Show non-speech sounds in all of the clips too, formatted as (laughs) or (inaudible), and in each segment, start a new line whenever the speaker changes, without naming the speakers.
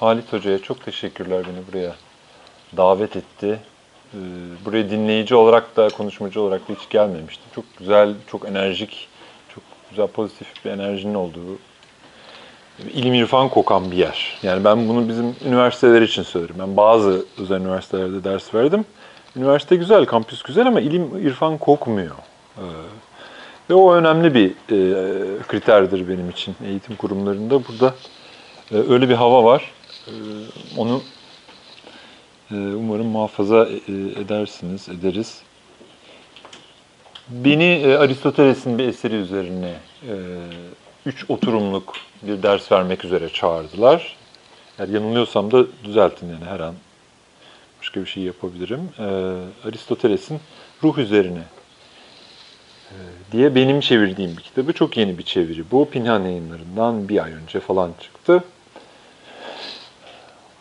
Halit Hoca'ya çok teşekkürler beni buraya davet etti. Ee, Buraya dinleyici olarak da konuşmacı olarak da hiç gelmemiştim. Çok güzel, çok enerjik, çok güzel pozitif bir enerjinin olduğu, ilim irfan kokan bir yer. Yani ben bunu bizim üniversiteler için söylerim. Ben bazı özel üniversitelerde ders verdim. Üniversite güzel, kampüs güzel ama ilim irfan kokmuyor. Ee, Ve o önemli bir e, kriterdir benim için eğitim kurumlarında. Burada öyle bir hava var. E, Onu e, umarım muhafaza e, edersiniz, ederiz. Beni e, Aristoteles'in bir eseri üzerine e, üç oturumluk bir ders vermek üzere çağırdılar. Eğer yanılıyorsam da düzeltin yani her an başka bir şey yapabilirim. E, Aristoteles'in ruh üzerine e, diye benim çevirdiğim bir kitabı. Çok yeni bir çeviri bu. Pinhan yayınlarından bir ay önce falan çıktı.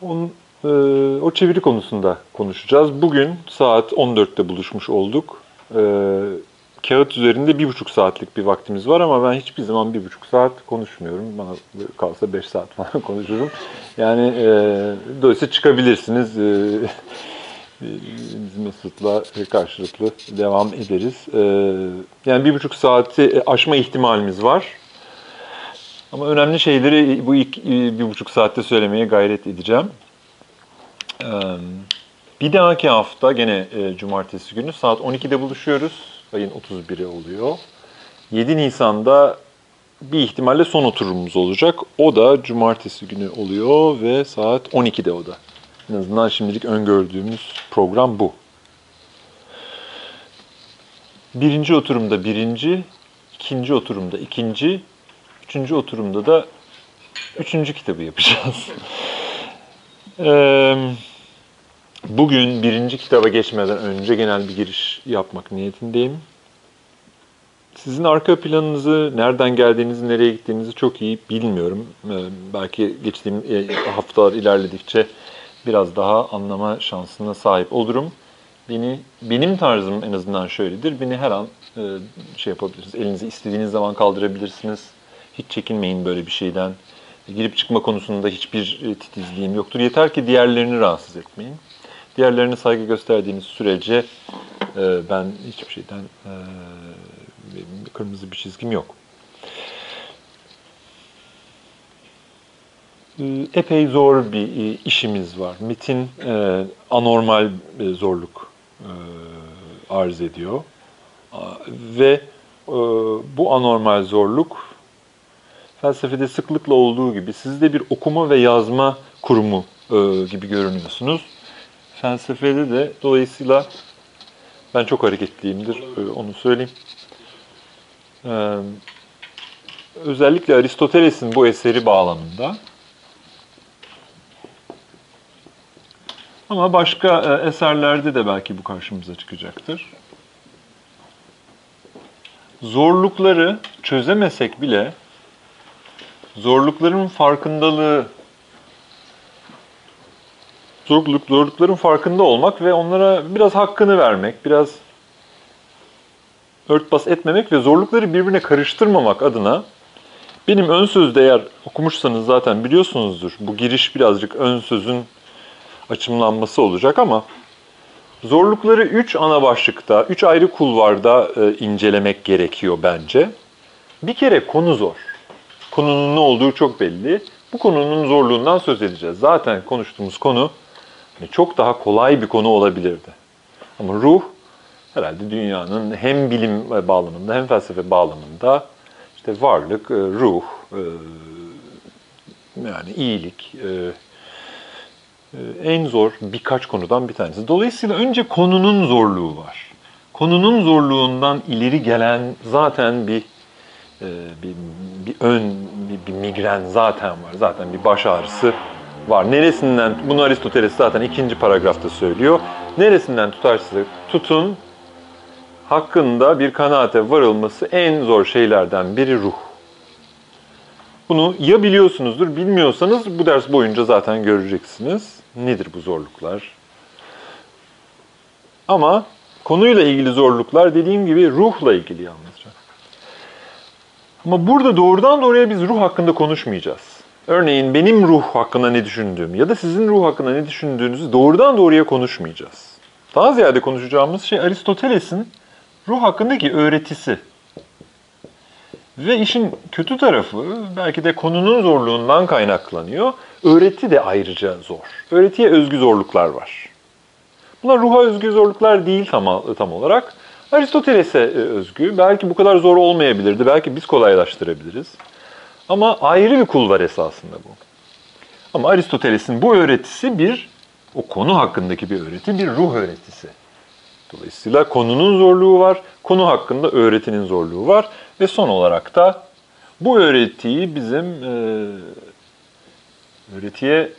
Onun, e, o çeviri konusunda konuşacağız. Bugün saat 14'te buluşmuş olduk. E, kağıt üzerinde bir buçuk saatlik bir vaktimiz var ama ben hiçbir zaman bir buçuk saat konuşmuyorum. Bana kalsa beş saat falan (laughs) konuşurum. Yani e, dolayısıyla çıkabilirsiniz. E, biz Mesut'la karşılıklı devam ederiz. E, yani bir buçuk saati aşma ihtimalimiz var. Ama önemli şeyleri bu ilk bir buçuk saatte söylemeye gayret edeceğim. Bir dahaki hafta gene e, cumartesi günü saat 12'de buluşuyoruz. Ayın 31'i oluyor. 7 Nisan'da bir ihtimalle son oturumumuz olacak. O da cumartesi günü oluyor ve saat 12'de o da. En azından şimdilik öngördüğümüz program bu. Birinci oturumda birinci, ikinci oturumda ikinci, üçüncü oturumda da üçüncü kitabı yapacağız. Eee, (laughs) Bugün birinci kitaba geçmeden önce genel bir giriş yapmak niyetindeyim. Sizin arka planınızı, nereden geldiğinizi, nereye gittiğinizi çok iyi bilmiyorum. Ee, Belki geçtiğim e, haftalar ilerledikçe biraz daha anlama şansına sahip olurum. Beni, benim tarzım en azından şöyledir. Beni her an e, şey yapabilirsiniz. Elinizi istediğiniz zaman kaldırabilirsiniz. Hiç çekinmeyin böyle bir şeyden. Girip çıkma konusunda hiçbir e, titizliğim yoktur. Yeter ki diğerlerini rahatsız etmeyin. Diğerlerine saygı gösterdiğiniz sürece e, ben hiçbir şeyden e, kırmızı bir çizgim yok. E, Epey zor bir e, işimiz var. Metin e, anormal bir zorluk e, arz ediyor. Ve e, bu anormal zorluk felsefede sıklıkla olduğu gibi siz de bir okuma ve yazma kurumu e, gibi görünüyorsunuz. Felsefede de dolayısıyla ben çok hareketliyimdir, e, onu söyleyeyim. Ee, özellikle Aristoteles'in bu eseri bağlamında ama başka e, eserlerde de belki bu karşımıza çıkacaktır. Zorlukları çözemesek bile zorlukların farkındalığı zorluk, zorlukların farkında olmak ve onlara biraz hakkını vermek, biraz örtbas etmemek ve zorlukları birbirine karıştırmamak adına benim ön sözde eğer okumuşsanız zaten biliyorsunuzdur. Bu giriş birazcık ön sözün açımlanması olacak ama zorlukları üç ana başlıkta, üç ayrı kulvarda e, incelemek gerekiyor bence. Bir kere konu zor. Konunun ne olduğu çok belli. Bu konunun zorluğundan söz edeceğiz. Zaten konuştuğumuz konu hani çok daha kolay bir konu olabilirdi. Ama ruh herhalde dünyanın hem bilim bağlamında hem felsefe bağlamında işte varlık, e, ruh, e, yani iyilik e, en zor birkaç konudan bir tanesi. Dolayısıyla önce konunun zorluğu var. Konunun zorluğundan ileri gelen zaten bir e, bir, bir ön, bir, bir migren zaten var. Zaten bir baş ağrısı var. Neresinden, bunu Aristoteles zaten ikinci paragrafta söylüyor. Neresinden tutarsa tutun, hakkında bir kanaate varılması en zor şeylerden biri ruh. Bunu ya biliyorsunuzdur, bilmiyorsanız bu ders boyunca zaten göreceksiniz. Nedir bu zorluklar? Ama konuyla ilgili zorluklar dediğim gibi ruhla ilgili yalnızca. Ama burada doğrudan doğruya biz ruh hakkında konuşmayacağız. Örneğin benim ruh hakkında ne düşündüğüm ya da sizin ruh hakkında ne düşündüğünüzü doğrudan doğruya konuşmayacağız. Daha ziyade konuşacağımız şey Aristoteles'in ruh hakkındaki öğretisi. Ve işin kötü tarafı belki de konunun zorluğundan kaynaklanıyor. Öğreti de ayrıca zor. Öğretiye özgü zorluklar var. Bunlar ruha özgü zorluklar değil tam, tam olarak. Aristoteles'e e, özgü. Belki bu kadar zor olmayabilirdi. Belki biz kolaylaştırabiliriz. Ama ayrı bir kul var esasında bu. Ama Aristoteles'in bu öğretisi bir, o konu hakkındaki bir öğreti, bir ruh öğretisi. Dolayısıyla konunun zorluğu var, konu hakkında öğretinin zorluğu var ve son olarak da bu öğretiyi bizim e, öğretiye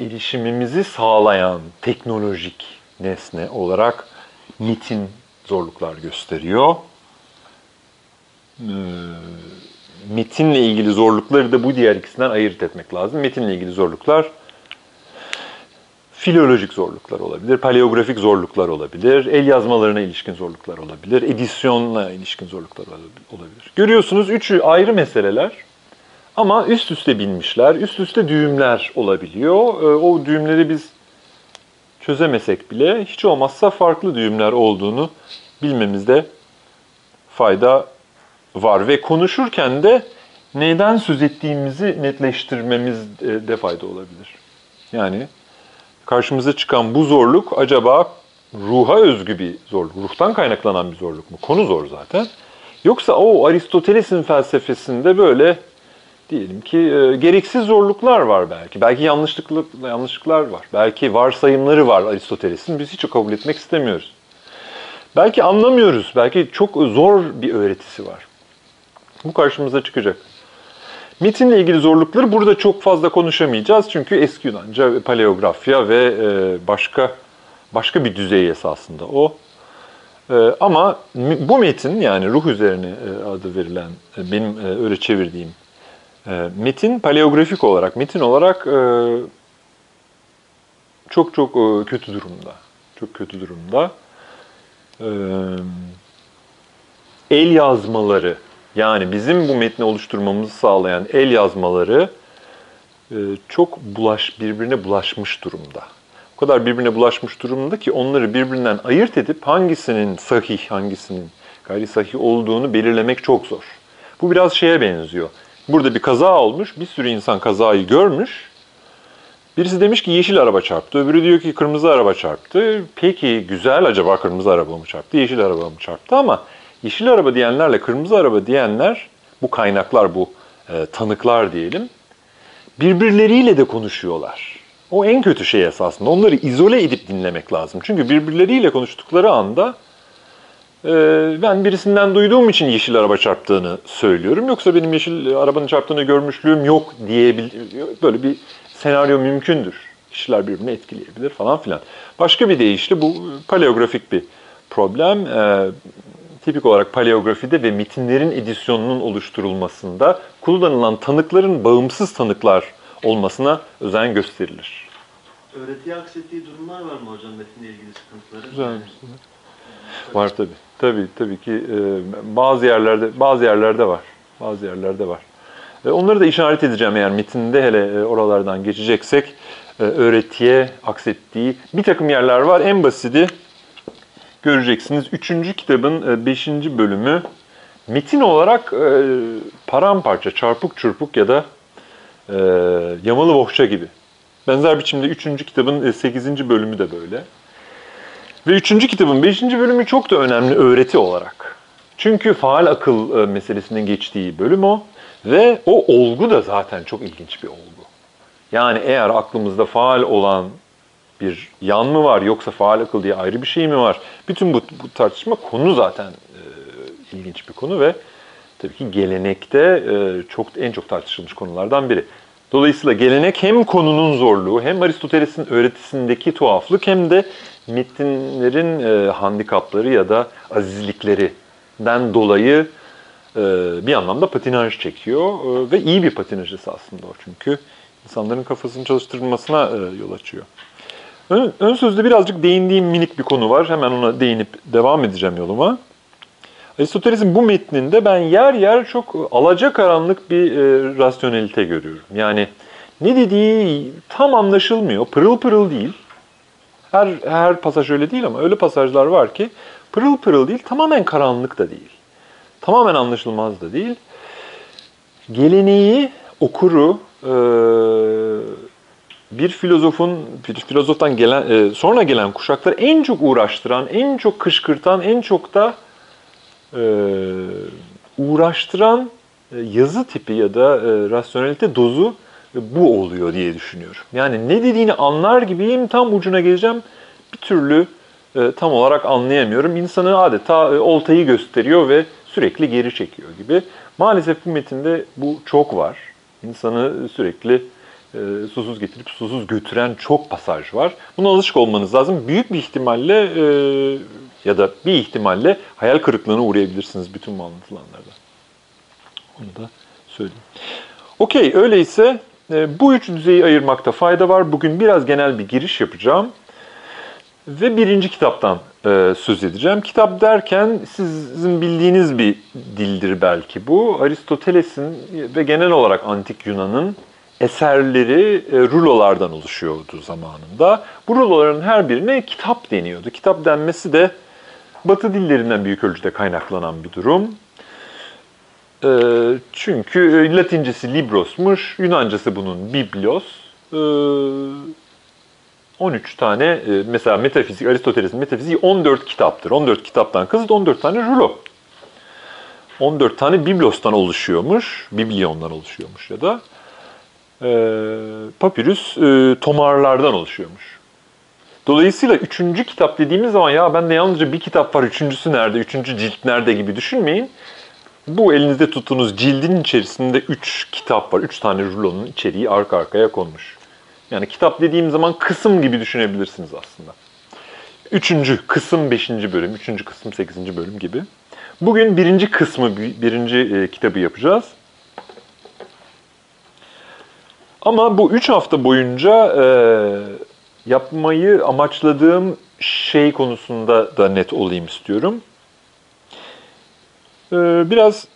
erişimimizi sağlayan teknolojik nesne olarak MIT'in zorluklar gösteriyor. Ee, metinle ilgili zorlukları da bu diğer ikisinden ayırt etmek lazım. Metinle ilgili zorluklar filolojik zorluklar olabilir, paleografik zorluklar olabilir, el yazmalarına ilişkin zorluklar olabilir, edisyonla ilişkin zorluklar olabilir. Görüyorsunuz üçü ayrı meseleler ama üst üste binmişler, üst üste düğümler olabiliyor. Ee, o düğümleri biz çözemesek bile hiç olmazsa farklı düğümler olduğunu bilmemizde fayda var ve konuşurken de neyden söz ettiğimizi netleştirmemizde fayda olabilir. Yani karşımıza çıkan bu zorluk acaba ruha özgü bir zorluk, ruhtan kaynaklanan bir zorluk mu? Konu zor zaten. Yoksa o Aristoteles'in felsefesinde böyle diyelim ki e, gereksiz zorluklar var belki. Belki yanlışlıklı, yanlışlıklar var. Belki varsayımları var Aristoteles'in. Biz hiç kabul etmek istemiyoruz. Belki anlamıyoruz. Belki çok zor bir öğretisi var. Bu karşımıza çıkacak. Metinle ilgili zorlukları burada çok fazla konuşamayacağız. Çünkü eski Yunanca, paleografya ve e, başka başka bir düzey esasında o. E, ama bu metin yani ruh üzerine e, adı verilen benim öyle çevirdiğim metin paleografik olarak, metin olarak çok çok kötü durumda. Çok kötü durumda. El yazmaları yani bizim bu metni oluşturmamızı sağlayan el yazmaları çok bulaş birbirine bulaşmış durumda. O kadar birbirine bulaşmış durumda ki onları birbirinden ayırt edip hangisinin sahih, hangisinin gayri sahih olduğunu belirlemek çok zor. Bu biraz şeye benziyor. Burada bir kaza olmuş, bir sürü insan kazayı görmüş. Birisi demiş ki yeşil araba çarptı, öbürü diyor ki kırmızı araba çarptı. Peki güzel acaba kırmızı araba mı çarptı, yeşil araba mı çarptı ama Yeşil araba diyenlerle kırmızı araba diyenler, bu kaynaklar, bu e, tanıklar diyelim, birbirleriyle de konuşuyorlar. O en kötü şey esasında. Onları izole edip dinlemek lazım. Çünkü birbirleriyle konuştukları anda e, ben birisinden duyduğum için yeşil araba çarptığını söylüyorum. Yoksa benim yeşil arabanın çarptığını görmüşlüğüm yok diyebil böyle bir senaryo mümkündür. Kişiler birbirini etkileyebilir falan filan. Başka bir deyişle bu paleografik bir problem. E, tipik olarak paleografide ve metinlerin edisyonunun oluşturulmasında kullanılan tanıkların bağımsız tanıklar olmasına özen gösterilir.
Öğretiye aksettiği durumlar var mı hocam metinle ilgili sıkıntıları?
Güzel. Var tabii. Tabii tabii ki e, bazı yerlerde bazı yerlerde var. Bazı yerlerde var. E, onları da işaret edeceğim eğer metinde hele e, oralardan geçeceksek öğretiye aksettiği bir takım yerler var. En basiti göreceksiniz. Üçüncü kitabın e, beşinci bölümü metin olarak e, paramparça, çarpık çırpık ya da e, yamalı bohça gibi. Benzer biçimde üçüncü kitabın sekizinci bölümü de böyle. Ve üçüncü kitabın beşinci bölümü çok da önemli öğreti olarak. Çünkü faal akıl meselesinin geçtiği bölüm o. Ve o olgu da zaten çok ilginç bir olgu. Yani eğer aklımızda faal olan bir yan mı var yoksa faal akıl diye ayrı bir şey mi var? Bütün bu, bu tartışma konu zaten e, ilginç bir konu ve tabii ki gelenekte e, çok en çok tartışılmış konulardan biri. Dolayısıyla gelenek hem konunun zorluğu hem Aristoteles'in öğretisindeki tuhaflık hem de metinlerin e, handikapları ya da azizliklerinden dolayı bir anlamda patinaj çekiyor e, ve iyi bir patinaj esasında o çünkü insanların kafasını çalıştırılmasına e, yol açıyor. Ön, ön sözde birazcık değindiğim minik bir konu var. Hemen ona değinip devam edeceğim yoluma. Aristoteles'in bu metninde ben yer yer çok alacakaranlık bir e, rasyonelite görüyorum. Yani ne dediği tam anlaşılmıyor, pırıl pırıl değil. Her, her pasaj öyle değil ama öyle pasajlar var ki pırıl pırıl değil, tamamen karanlık da değil. Tamamen anlaşılmaz da değil. Geleneği, okuru, e, bir filozofun, bir filozoftan gelen, e, sonra gelen kuşakları en çok uğraştıran, en çok kışkırtan, en çok da e, uğraştıran yazı tipi ya da rasyonelite dozu bu oluyor diye düşünüyorum. Yani ne dediğini anlar gibiyim, tam ucuna geleceğim. Bir türlü tam olarak anlayamıyorum. İnsanı adeta e, oltayı gösteriyor ve sürekli geri çekiyor gibi. Maalesef bu metinde bu çok var. İnsanı sürekli e, susuz getirip susuz götüren çok pasaj var. Buna alışık olmanız lazım. Büyük bir ihtimalle e, ya da bir ihtimalle hayal kırıklığına uğrayabilirsiniz bütün bu anlatılanlarda. Onu da söyleyeyim. Okey, öyleyse e, bu üç düzeyi ayırmakta fayda var. Bugün biraz genel bir giriş yapacağım. Ve birinci kitaptan e, söz edeceğim. Kitap derken sizin bildiğiniz bir dildir belki bu. Aristoteles'in ve genel olarak Antik Yunan'ın eserleri e, rulolardan oluşuyordu zamanında. Bu ruloların her birine kitap deniyordu. Kitap denmesi de Batı dillerinden büyük ölçüde kaynaklanan bir durum. E, çünkü e, Latincesi librosmuş, Yunancası bunun biblos. E, 13 tane, e, mesela metafizik, Aristoteles'in metafiziği 14 kitaptır. 14 kitaptan kızıt 14 tane rulo. 14 tane biblostan oluşuyormuş, bibliondan oluşuyormuş ya da e, papyrus e, tomarlardan oluşuyormuş. Dolayısıyla üçüncü kitap dediğimiz zaman ya bende yalnızca bir kitap var, üçüncüsü nerede, üçüncü cilt nerede gibi düşünmeyin. Bu elinizde tuttuğunuz cildin içerisinde üç kitap var. Üç tane rulonun içeriği arka arkaya konmuş. Yani kitap dediğim zaman kısım gibi düşünebilirsiniz aslında. Üçüncü kısım beşinci bölüm, üçüncü kısım sekizinci bölüm gibi. Bugün birinci kısmı, birinci e, kitabı yapacağız. Ama bu üç hafta boyunca e, yapmayı amaçladığım şey konusunda da net olayım istiyorum. E, biraz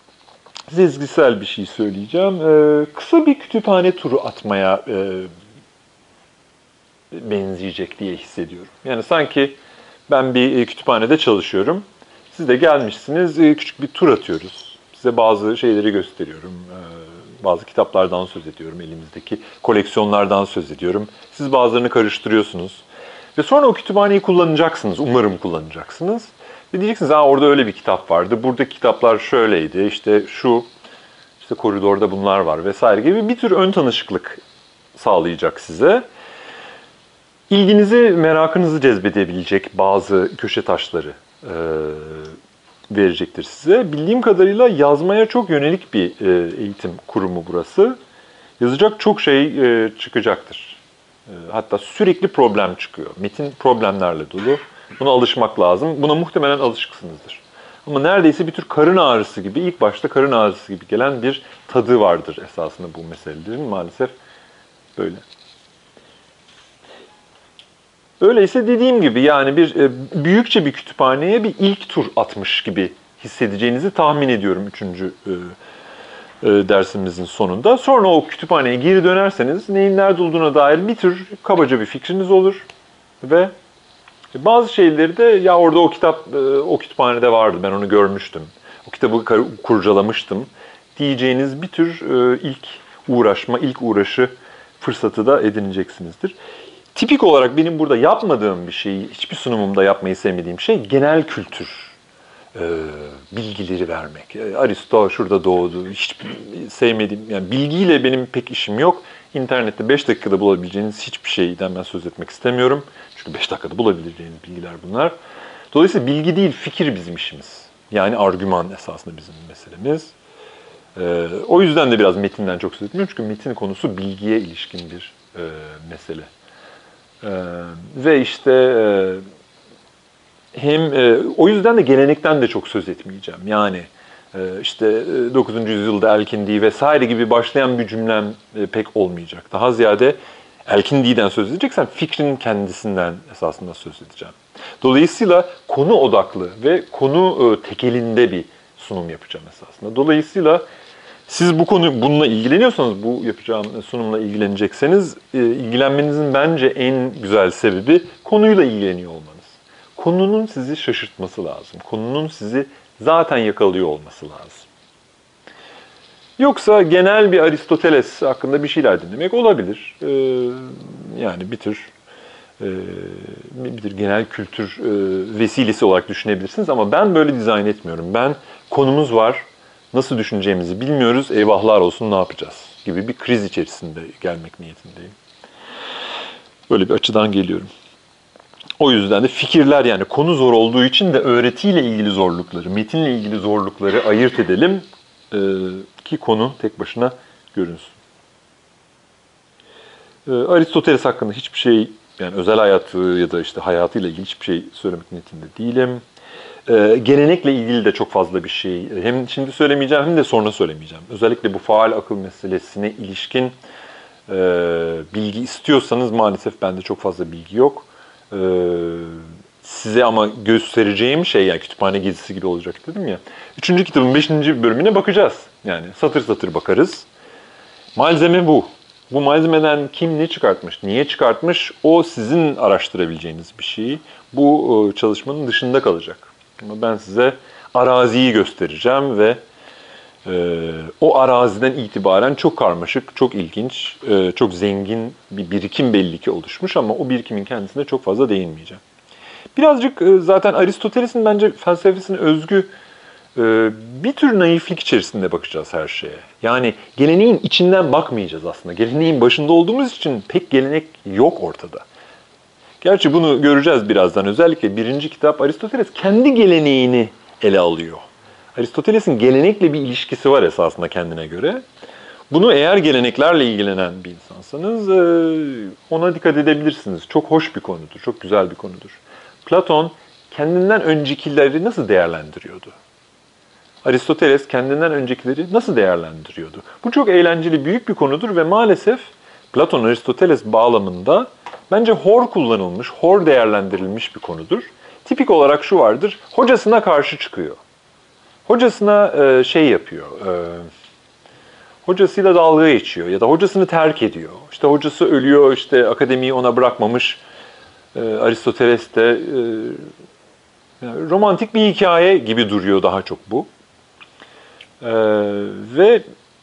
sezgisel bir şey söyleyeceğim. E, kısa bir kütüphane turu atmaya e, benzeyecek diye hissediyorum. Yani sanki ben bir e, kütüphanede çalışıyorum. Siz de gelmişsiniz, e, küçük bir tur atıyoruz. Size bazı şeyleri gösteriyorum. E, bazı kitaplardan söz ediyorum, elimizdeki koleksiyonlardan söz ediyorum. Siz bazılarını karıştırıyorsunuz. Ve sonra o kütüphaneyi kullanacaksınız, umarım kullanacaksınız. Ve diyeceksiniz, ha orada öyle bir kitap vardı, buradaki kitaplar şöyleydi, işte şu, işte koridorda bunlar var vesaire gibi bir tür ön tanışıklık sağlayacak size ilginizi, merakınızı cezbedebilecek bazı köşe taşları e, verecektir size. Bildiğim kadarıyla yazmaya çok yönelik bir e, eğitim kurumu burası. Yazacak çok şey e, çıkacaktır. E, hatta sürekli problem çıkıyor. Metin problemlerle dolu. Buna alışmak lazım. Buna muhtemelen alışıksınızdır. Ama neredeyse bir tür karın ağrısı gibi, ilk başta karın ağrısı gibi gelen bir tadı vardır esasında bu meselelerin. Maalesef böyle. Öyleyse dediğim gibi yani bir e, büyükçe bir kütüphaneye bir ilk tur atmış gibi hissedeceğinizi tahmin ediyorum üçüncü e, e, dersimizin sonunda. Sonra o kütüphaneye geri dönerseniz neyin nerede olduğuna dair bir tür kabaca bir fikriniz olur ve bazı şeyleri de ya orada o kitap o kütüphanede vardı ben onu görmüştüm. O kitabı kurcalamıştım diyeceğiniz bir tür ilk uğraşma, ilk uğraşı fırsatı da edineceksinizdir. Tipik olarak benim burada yapmadığım bir şey, hiçbir sunumumda yapmayı sevmediğim şey genel kültür e, bilgileri vermek. E, Aristo şurada doğdu, hiç sevmediğim, yani bilgiyle benim pek işim yok. İnternette 5 dakikada bulabileceğiniz hiçbir şeyden ben söz etmek istemiyorum. Çünkü 5 dakikada bulabileceğiniz bilgiler bunlar. Dolayısıyla bilgi değil, fikir bizim işimiz. Yani argüman esasında bizim meselemiz. Ee, o yüzden de biraz metinden çok söz etmiyorum. Çünkü metin konusu bilgiye ilişkin bir e, mesele. Ee, ve işte e, hem e, o yüzden de gelenekten de çok söz etmeyeceğim. Yani e, işte 9. yüzyılda Elkindi vesaire gibi başlayan bir cümlem pek olmayacak. Daha ziyade Elkindi'den söz edeceksem fikrin kendisinden esasında söz edeceğim. Dolayısıyla konu odaklı ve konu tekelinde bir sunum yapacağım esasında. Dolayısıyla siz bu konu bununla ilgileniyorsanız, bu yapacağım sunumla ilgilenecekseniz, e, ilgilenmenizin bence en güzel sebebi konuyla ilgileniyor olmanız. Konunun sizi şaşırtması lazım. Konunun sizi zaten yakalıyor olması lazım. Yoksa genel bir Aristoteles hakkında bir şeyler dinlemek olabilir. Ee, yani bir tür e, bir tür genel kültür e, vesilesi olarak düşünebilirsiniz ama ben böyle dizayn etmiyorum. Ben konumuz var, nasıl düşüneceğimizi bilmiyoruz, eyvahlar olsun ne yapacağız gibi bir kriz içerisinde gelmek niyetindeyim. Böyle bir açıdan geliyorum. O yüzden de fikirler yani konu zor olduğu için de öğretiyle ilgili zorlukları, metinle ilgili zorlukları ayırt edelim e, ki konu tek başına görünsün. E, Aristoteles hakkında hiçbir şey yani özel hayatı ya da işte hayatıyla ilgili hiçbir şey söylemek niyetinde değilim. E, gelenekle ilgili de çok fazla bir şey hem şimdi söylemeyeceğim hem de sonra söylemeyeceğim. Özellikle bu faal akıl meselesine ilişkin e, bilgi istiyorsanız maalesef bende çok fazla bilgi yok. E, size ama göstereceğim şey yani kütüphane gezisi gibi olacak dedim ya. Üçüncü kitabın beşinci bölümüne bakacağız. Yani satır satır bakarız. Malzeme bu. Bu malzemeden kim ne çıkartmış, niye çıkartmış o sizin araştırabileceğiniz bir şey. Bu e, çalışmanın dışında kalacak. Ama ben size araziyi göstereceğim ve e, o araziden itibaren çok karmaşık, çok ilginç, e, çok zengin bir birikim belli ki oluşmuş ama o birikimin kendisine çok fazla değinmeyeceğim. Birazcık e, zaten Aristoteles'in bence felsefesine özgü e, bir tür naiflik içerisinde bakacağız her şeye. Yani geleneğin içinden bakmayacağız aslında. Geleneğin başında olduğumuz için pek gelenek yok ortada. Gerçi bunu göreceğiz birazdan. Özellikle birinci kitap Aristoteles kendi geleneğini ele alıyor. Aristoteles'in gelenekle bir ilişkisi var esasında kendine göre. Bunu eğer geleneklerle ilgilenen bir insansanız e, ona dikkat edebilirsiniz. Çok hoş bir konudur, çok güzel bir konudur. Platon kendinden öncekileri nasıl değerlendiriyordu? Aristoteles kendinden öncekileri nasıl değerlendiriyordu? Bu çok eğlenceli, büyük bir konudur ve maalesef Platon Aristoteles bağlamında bence hor kullanılmış, hor değerlendirilmiş bir konudur. Tipik olarak şu vardır, hocasına karşı çıkıyor. Hocasına e, şey yapıyor, e, hocasıyla dalga geçiyor ya da hocasını terk ediyor. İşte hocası ölüyor, işte akademiyi ona bırakmamış. E, Aristoteles de e, yani romantik bir hikaye gibi duruyor daha çok bu. E, ve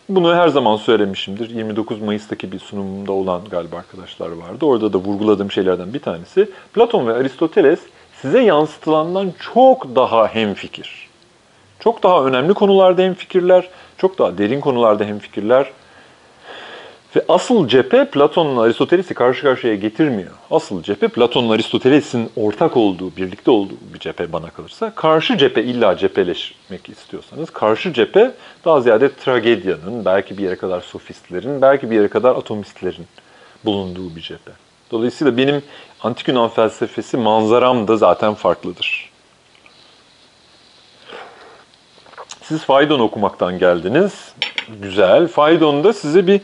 bunu her zaman söylemişimdir. 29 Mayıs'taki bir sunumumda olan galiba arkadaşlar vardı. Orada da vurguladığım şeylerden bir tanesi. Platon ve Aristoteles size yansıtılandan çok daha hemfikir. Çok daha önemli konularda hemfikirler, çok daha derin konularda hemfikirler. Ve asıl cephe Platon'la Aristoteles'i karşı karşıya getirmiyor. Asıl cephe Platon'la Aristoteles'in ortak olduğu, birlikte olduğu bir cephe bana kalırsa. Karşı cephe illa cepheleşmek istiyorsanız, karşı cephe daha ziyade tragedyanın, belki bir yere kadar sofistlerin, belki bir yere kadar atomistlerin bulunduğu bir cephe. Dolayısıyla benim antik Yunan felsefesi manzaram da zaten farklıdır. Siz Faydon okumaktan geldiniz. Güzel. Faydon'da size bir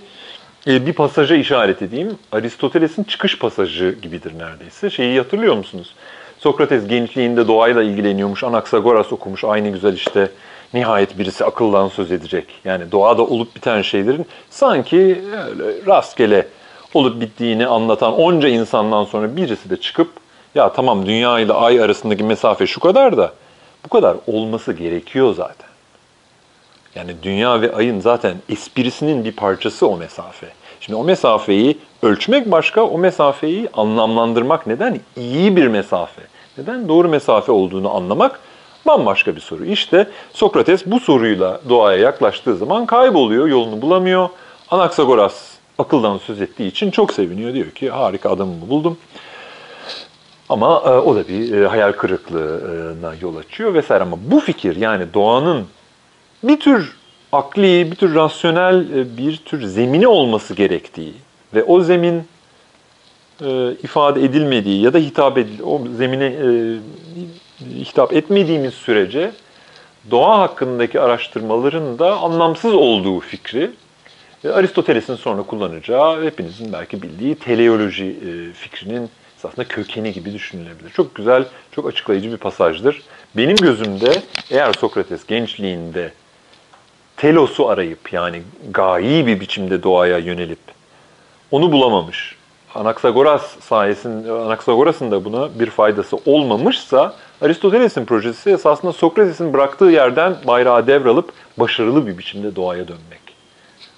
e, bir pasaja işaret edeyim. Aristoteles'in çıkış pasajı gibidir neredeyse. Şeyi hatırlıyor musunuz? Sokrates gençliğinde doğayla ilgileniyormuş. Anaksagoras okumuş. Aynı güzel işte nihayet birisi akıldan söz edecek. Yani doğada olup biten şeylerin sanki öyle rastgele olup bittiğini anlatan onca insandan sonra birisi de çıkıp ya tamam dünya ile ay arasındaki mesafe şu kadar da bu kadar olması gerekiyor zaten. Yani dünya ve ayın zaten esprisinin bir parçası o mesafe. Şimdi o mesafeyi ölçmek başka, o mesafeyi anlamlandırmak neden? İyi bir mesafe. Neden doğru mesafe olduğunu anlamak bambaşka bir soru. İşte Sokrates bu soruyla doğaya yaklaştığı zaman kayboluyor, yolunu bulamıyor. Anaksagoras akıldan söz ettiği için çok seviniyor. Diyor ki harika adamımı buldum. Ama e, o da bir e, hayal kırıklığına yol açıyor vesaire. Ama bu fikir yani doğanın bir tür akli, bir tür rasyonel e, bir tür zemini olması gerektiği ve o zemin e, ifade edilmediği ya da hitap edil o zemine e, hitap etmediğimiz sürece doğa hakkındaki araştırmaların da anlamsız olduğu fikri Ve Aristoteles'in sonra kullanacağı hepinizin belki bildiği teleoloji e, fikrinin aslında kökeni gibi düşünülebilir. Çok güzel, çok açıklayıcı bir pasajdır. Benim gözümde eğer Sokrates gençliğinde telosu arayıp yani gayi bir biçimde doğaya yönelip onu bulamamış. Anaksagoras sayesinde Anaksagoras'ın da buna bir faydası olmamışsa Aristoteles'in projesi esasında Sokrates'in bıraktığı yerden bayrağı devralıp başarılı bir biçimde doğaya dönmek.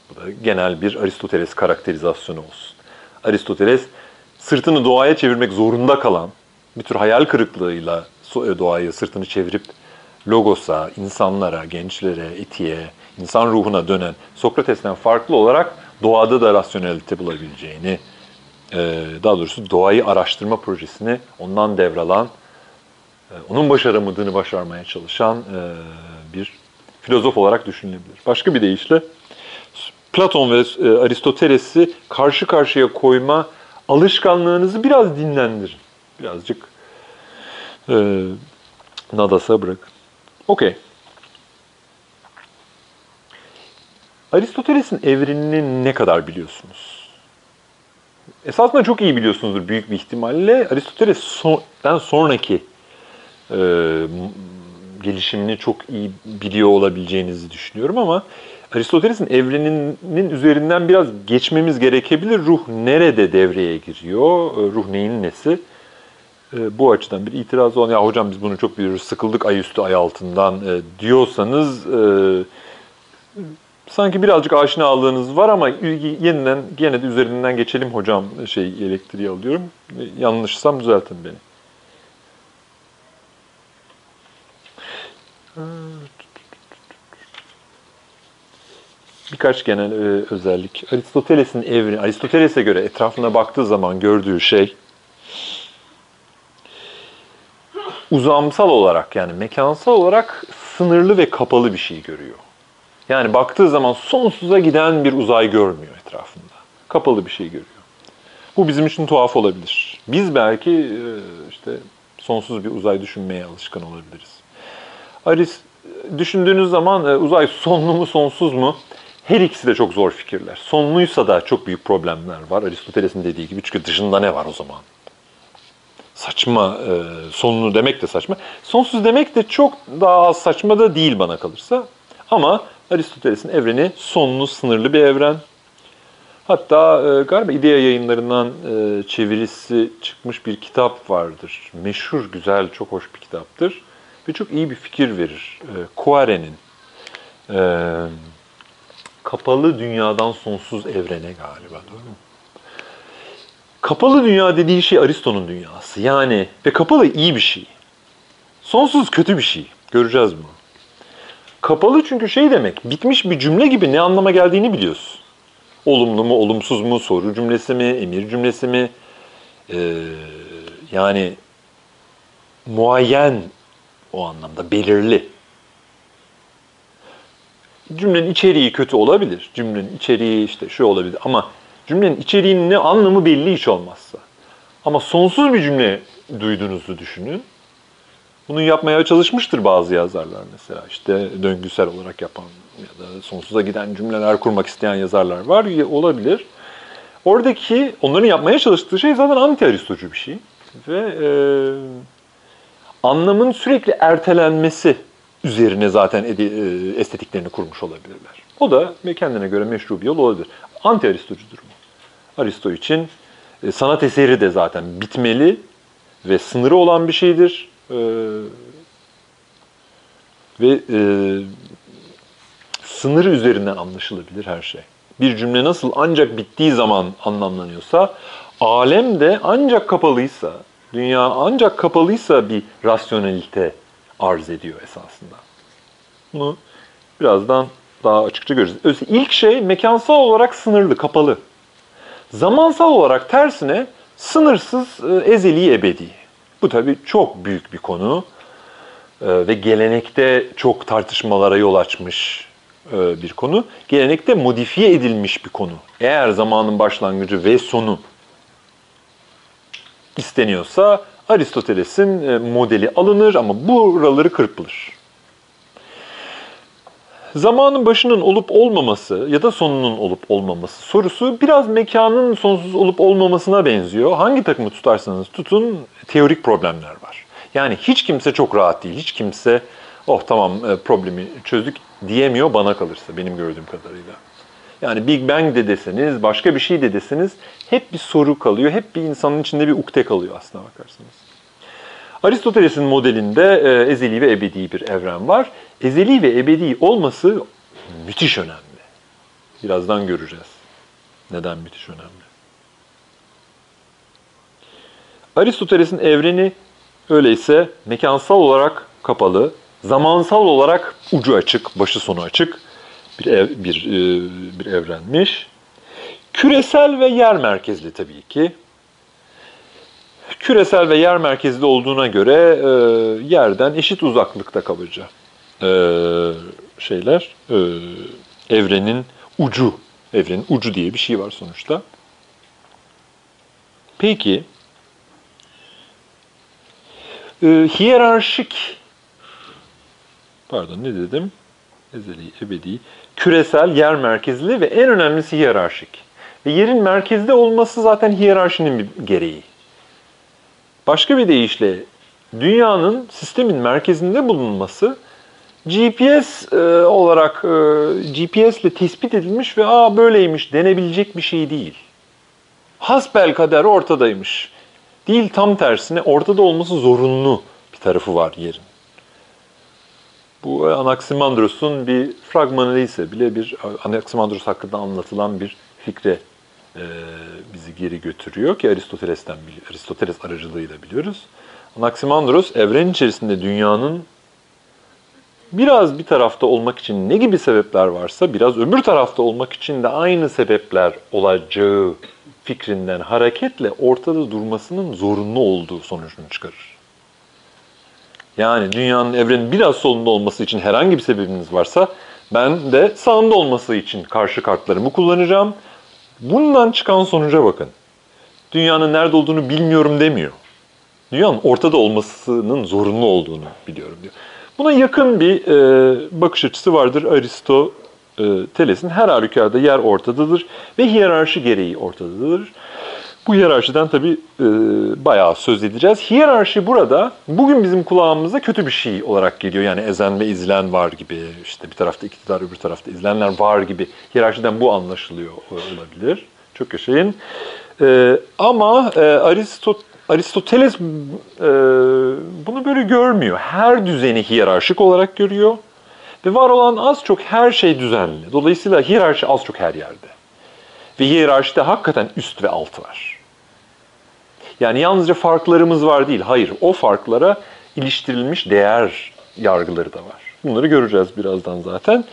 Bu da genel bir Aristoteles karakterizasyonu olsun. Aristoteles sırtını doğaya çevirmek zorunda kalan, bir tür hayal kırıklığıyla doğayı sırtını çevirip logosa, insanlara, gençlere, etiğe, insan ruhuna dönen Sokrates'ten farklı olarak doğada da rasyonelite bulabileceğini, daha doğrusu doğayı araştırma projesini ondan devralan, onun başaramadığını başarmaya çalışan bir filozof olarak düşünülebilir. Başka bir deyişle Platon ve Aristoteles'i karşı karşıya koyma alışkanlığınızı biraz dinlendirin. Birazcık e, nadasa bırakın. Okey. Aristoteles'in evrenini ne kadar biliyorsunuz? Esasında çok iyi biliyorsunuzdur büyük bir ihtimalle. Aristoteles'ten sonraki e, gelişimini çok iyi biliyor olabileceğinizi düşünüyorum ama Aristoteles'in evreninin üzerinden biraz geçmemiz gerekebilir. Ruh nerede devreye giriyor? E, ruh neyin nesi? E, bu açıdan bir itiraz olan, ya hocam biz bunu çok biliyoruz, sıkıldık ay üstü ay altından e, diyorsanız sanki birazcık aşinalığınız var ama yeniden gene de üzerinden geçelim hocam şey elektriği alıyorum. Yanlışsam düzeltin beni. Birkaç genel e, özellik. Aristoteles'in evreni, Aristoteles'e göre etrafına baktığı zaman gördüğü şey uzamsal olarak yani mekansal olarak sınırlı ve kapalı bir şey görüyor. Yani baktığı zaman sonsuza giden bir uzay görmüyor etrafında. Kapalı bir şey görüyor. Bu bizim için tuhaf olabilir. Biz belki e, işte sonsuz bir uzay düşünmeye alışkın olabiliriz. Aris düşündüğünüz zaman e, uzay sonlu mu sonsuz mu? Her ikisi de çok zor fikirler. Sonluysa da çok büyük problemler var. Aristoteles'in dediği gibi çünkü dışında ne var o zaman? Saçma, e, sonlu demek de saçma. Sonsuz demek de çok daha az saçma da değil bana kalırsa. Ama Aristoteles'in evreni sonlu, sınırlı bir evren. Hatta e, galiba İdea yayınlarından e, çevirisi çıkmış bir kitap vardır. Meşhur, güzel, çok hoş bir kitaptır. Ve çok iyi bir fikir verir. E, Kuare'nin. E, Kapalı dünyadan sonsuz evrene galiba doğru mu? Kapalı dünya dediği şey Aristo'nun dünyası. Yani ve kapalı iyi bir şey. Sonsuz kötü bir şey. Göreceğiz bunu. Kapalı çünkü şey demek, bitmiş bir cümle gibi ne anlama geldiğini biliyorsun. Olumlu mu, olumsuz mu, soru cümlesi mi, emir cümlesi mi? Ee, yani muayyen o anlamda, belirli cümlenin içeriği kötü olabilir. Cümlenin içeriği işte şu olabilir ama cümlenin içeriğinin ne anlamı belli hiç olmazsa. Ama sonsuz bir cümle duyduğunuzu düşünün. Bunu yapmaya çalışmıştır bazı yazarlar mesela. İşte döngüsel olarak yapan ya da sonsuza giden cümleler kurmak isteyen yazarlar var. Olabilir. Oradaki onların yapmaya çalıştığı şey zaten anti-aristocu bir şey. Ve e, anlamın sürekli ertelenmesi üzerine zaten e, estetiklerini kurmuş olabilirler. O da kendine göre meşru bir yol olabilir. Anti-Aristocudur bu. Aristo için e, sanat eseri de zaten bitmeli ve sınırı olan bir şeydir. E, ve e, sınırı üzerinden anlaşılabilir her şey. Bir cümle nasıl ancak bittiği zaman anlamlanıyorsa, alem de ancak kapalıysa, dünya ancak kapalıysa bir rasyonelite arz ediyor esasında. Bunu birazdan daha açıkça göreceğiz. İlk şey mekansal olarak sınırlı, kapalı. Zamansal olarak tersine sınırsız, e, ezeli, ebedi. Bu tabii çok büyük bir konu e, ve gelenekte çok tartışmalara yol açmış e, bir konu. Gelenekte modifiye edilmiş bir konu. Eğer zamanın başlangıcı ve sonu isteniyorsa Aristoteles'in modeli alınır ama buraları kırpılır. Zamanın başının olup olmaması ya da sonunun olup olmaması sorusu biraz mekanın sonsuz olup olmamasına benziyor. Hangi takımı tutarsanız tutun teorik problemler var. Yani hiç kimse çok rahat değil. Hiç kimse oh tamam e, problemi çözdük diyemiyor bana kalırsa benim gördüğüm kadarıyla. Yani Big Bang de deseniz, başka bir şey de deseniz hep bir soru kalıyor. Hep bir insanın içinde bir ukde kalıyor aslına bakarsanız. Aristoteles'in modelinde e, ezeli ve ebedi bir evren var. Ezeli ve ebedi olması müthiş önemli. Birazdan göreceğiz. Neden müthiş önemli. Aristoteles'in evreni öyleyse mekansal olarak kapalı, zamansal olarak ucu açık, başı sonu açık bir ev, bir e, bir evrenmiş. Küresel ve yer merkezli tabii ki. Küresel ve yer merkezli olduğuna göre e, yerden eşit uzaklıkta kabaca şeyler e, evrenin ucu, evrenin ucu diye bir şey var sonuçta. Peki e, hiyerarşik pardon ne dedim? Ezeli, ebedi, küresel, yer merkezli ve en önemlisi hiyerarşik. Ve yerin merkezde olması zaten hiyerarşinin bir gereği. Başka bir deyişle dünyanın sistemin merkezinde bulunması GPS e, olarak e, GPS ile tespit edilmiş ve aa böyleymiş denebilecek bir şey değil. Hasbel kader ortadaymış. Değil tam tersine ortada olması zorunlu bir tarafı var yerin. Bu Anaximandros'un bir fragmanı ise bile bir Anaximandros hakkında anlatılan bir fikre e, bizi geri götürüyor ki Aristoteles'ten Aristoteles aracılığıyla biliyoruz. Anaximandros evren içerisinde dünyanın biraz bir tarafta olmak için ne gibi sebepler varsa biraz öbür tarafta olmak için de aynı sebepler olacağı fikrinden hareketle ortada durmasının zorunlu olduğu sonucunu çıkarır. Yani dünyanın evrenin biraz solunda olması için herhangi bir sebebiniz varsa ben de sağında olması için karşı kartlarımı kullanacağım. Bundan çıkan sonuca bakın. Dünyanın nerede olduğunu bilmiyorum demiyor. Dünyanın ortada olmasının zorunlu olduğunu biliyorum diyor. Buna yakın bir e, bakış açısı vardır Aristoteles'in. Her halükarda yer ortadadır ve hiyerarşi gereği ortadadır. Bu hiyerarşiden tabii e, bayağı söz edeceğiz. Hiyerarşi burada bugün bizim kulağımıza kötü bir şey olarak geliyor. Yani ezen ve izlen var gibi, işte bir tarafta iktidar, öbür tarafta izlenenler var gibi. Hiyerarşiden bu anlaşılıyor olabilir. Çok yaşayın. E, ama e, Aristot Aristoteles e, bunu böyle görmüyor. Her düzeni hiyerarşik olarak görüyor. Ve var olan az çok her şey düzenli. Dolayısıyla hiyerarşi az çok her yerde. Ve hiyerarşide hakikaten üst ve alt var. Yani yalnızca farklarımız var değil. Hayır, o farklara iliştirilmiş değer yargıları da var. Bunları göreceğiz birazdan zaten.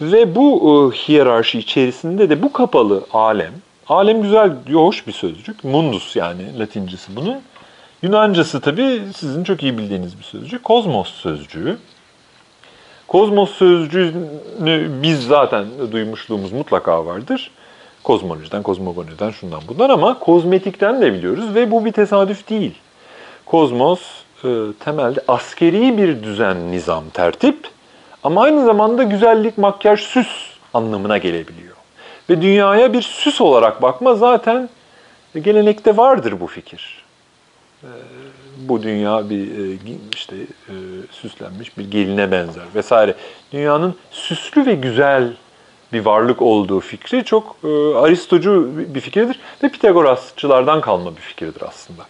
Ve bu e, hiyerarşi içerisinde de bu kapalı alem, alem güzel, hoş bir sözcük. Mundus yani latincesi bunun. Yunancası tabii sizin çok iyi bildiğiniz bir sözcük. Kozmos sözcüğü. Kozmos sözcüğünü biz zaten duymuşluğumuz mutlaka vardır. Kozmolojiden, kozmogoniden, şundan bundan ama kozmetikten de biliyoruz ve bu bir tesadüf değil. Kozmos e, temelde askeri bir düzen, nizam, tertip ama aynı zamanda güzellik, makyaj, süs anlamına gelebiliyor. Ve dünyaya bir süs olarak bakma zaten gelenekte vardır bu fikir. E, bu dünya bir e, işte e, süslenmiş bir geline benzer vesaire. Dünyanın süslü ve güzel bir varlık olduğu fikri çok e, Aristocu bir fikirdir ve Pitagorasçılardan kalma bir fikirdir aslında.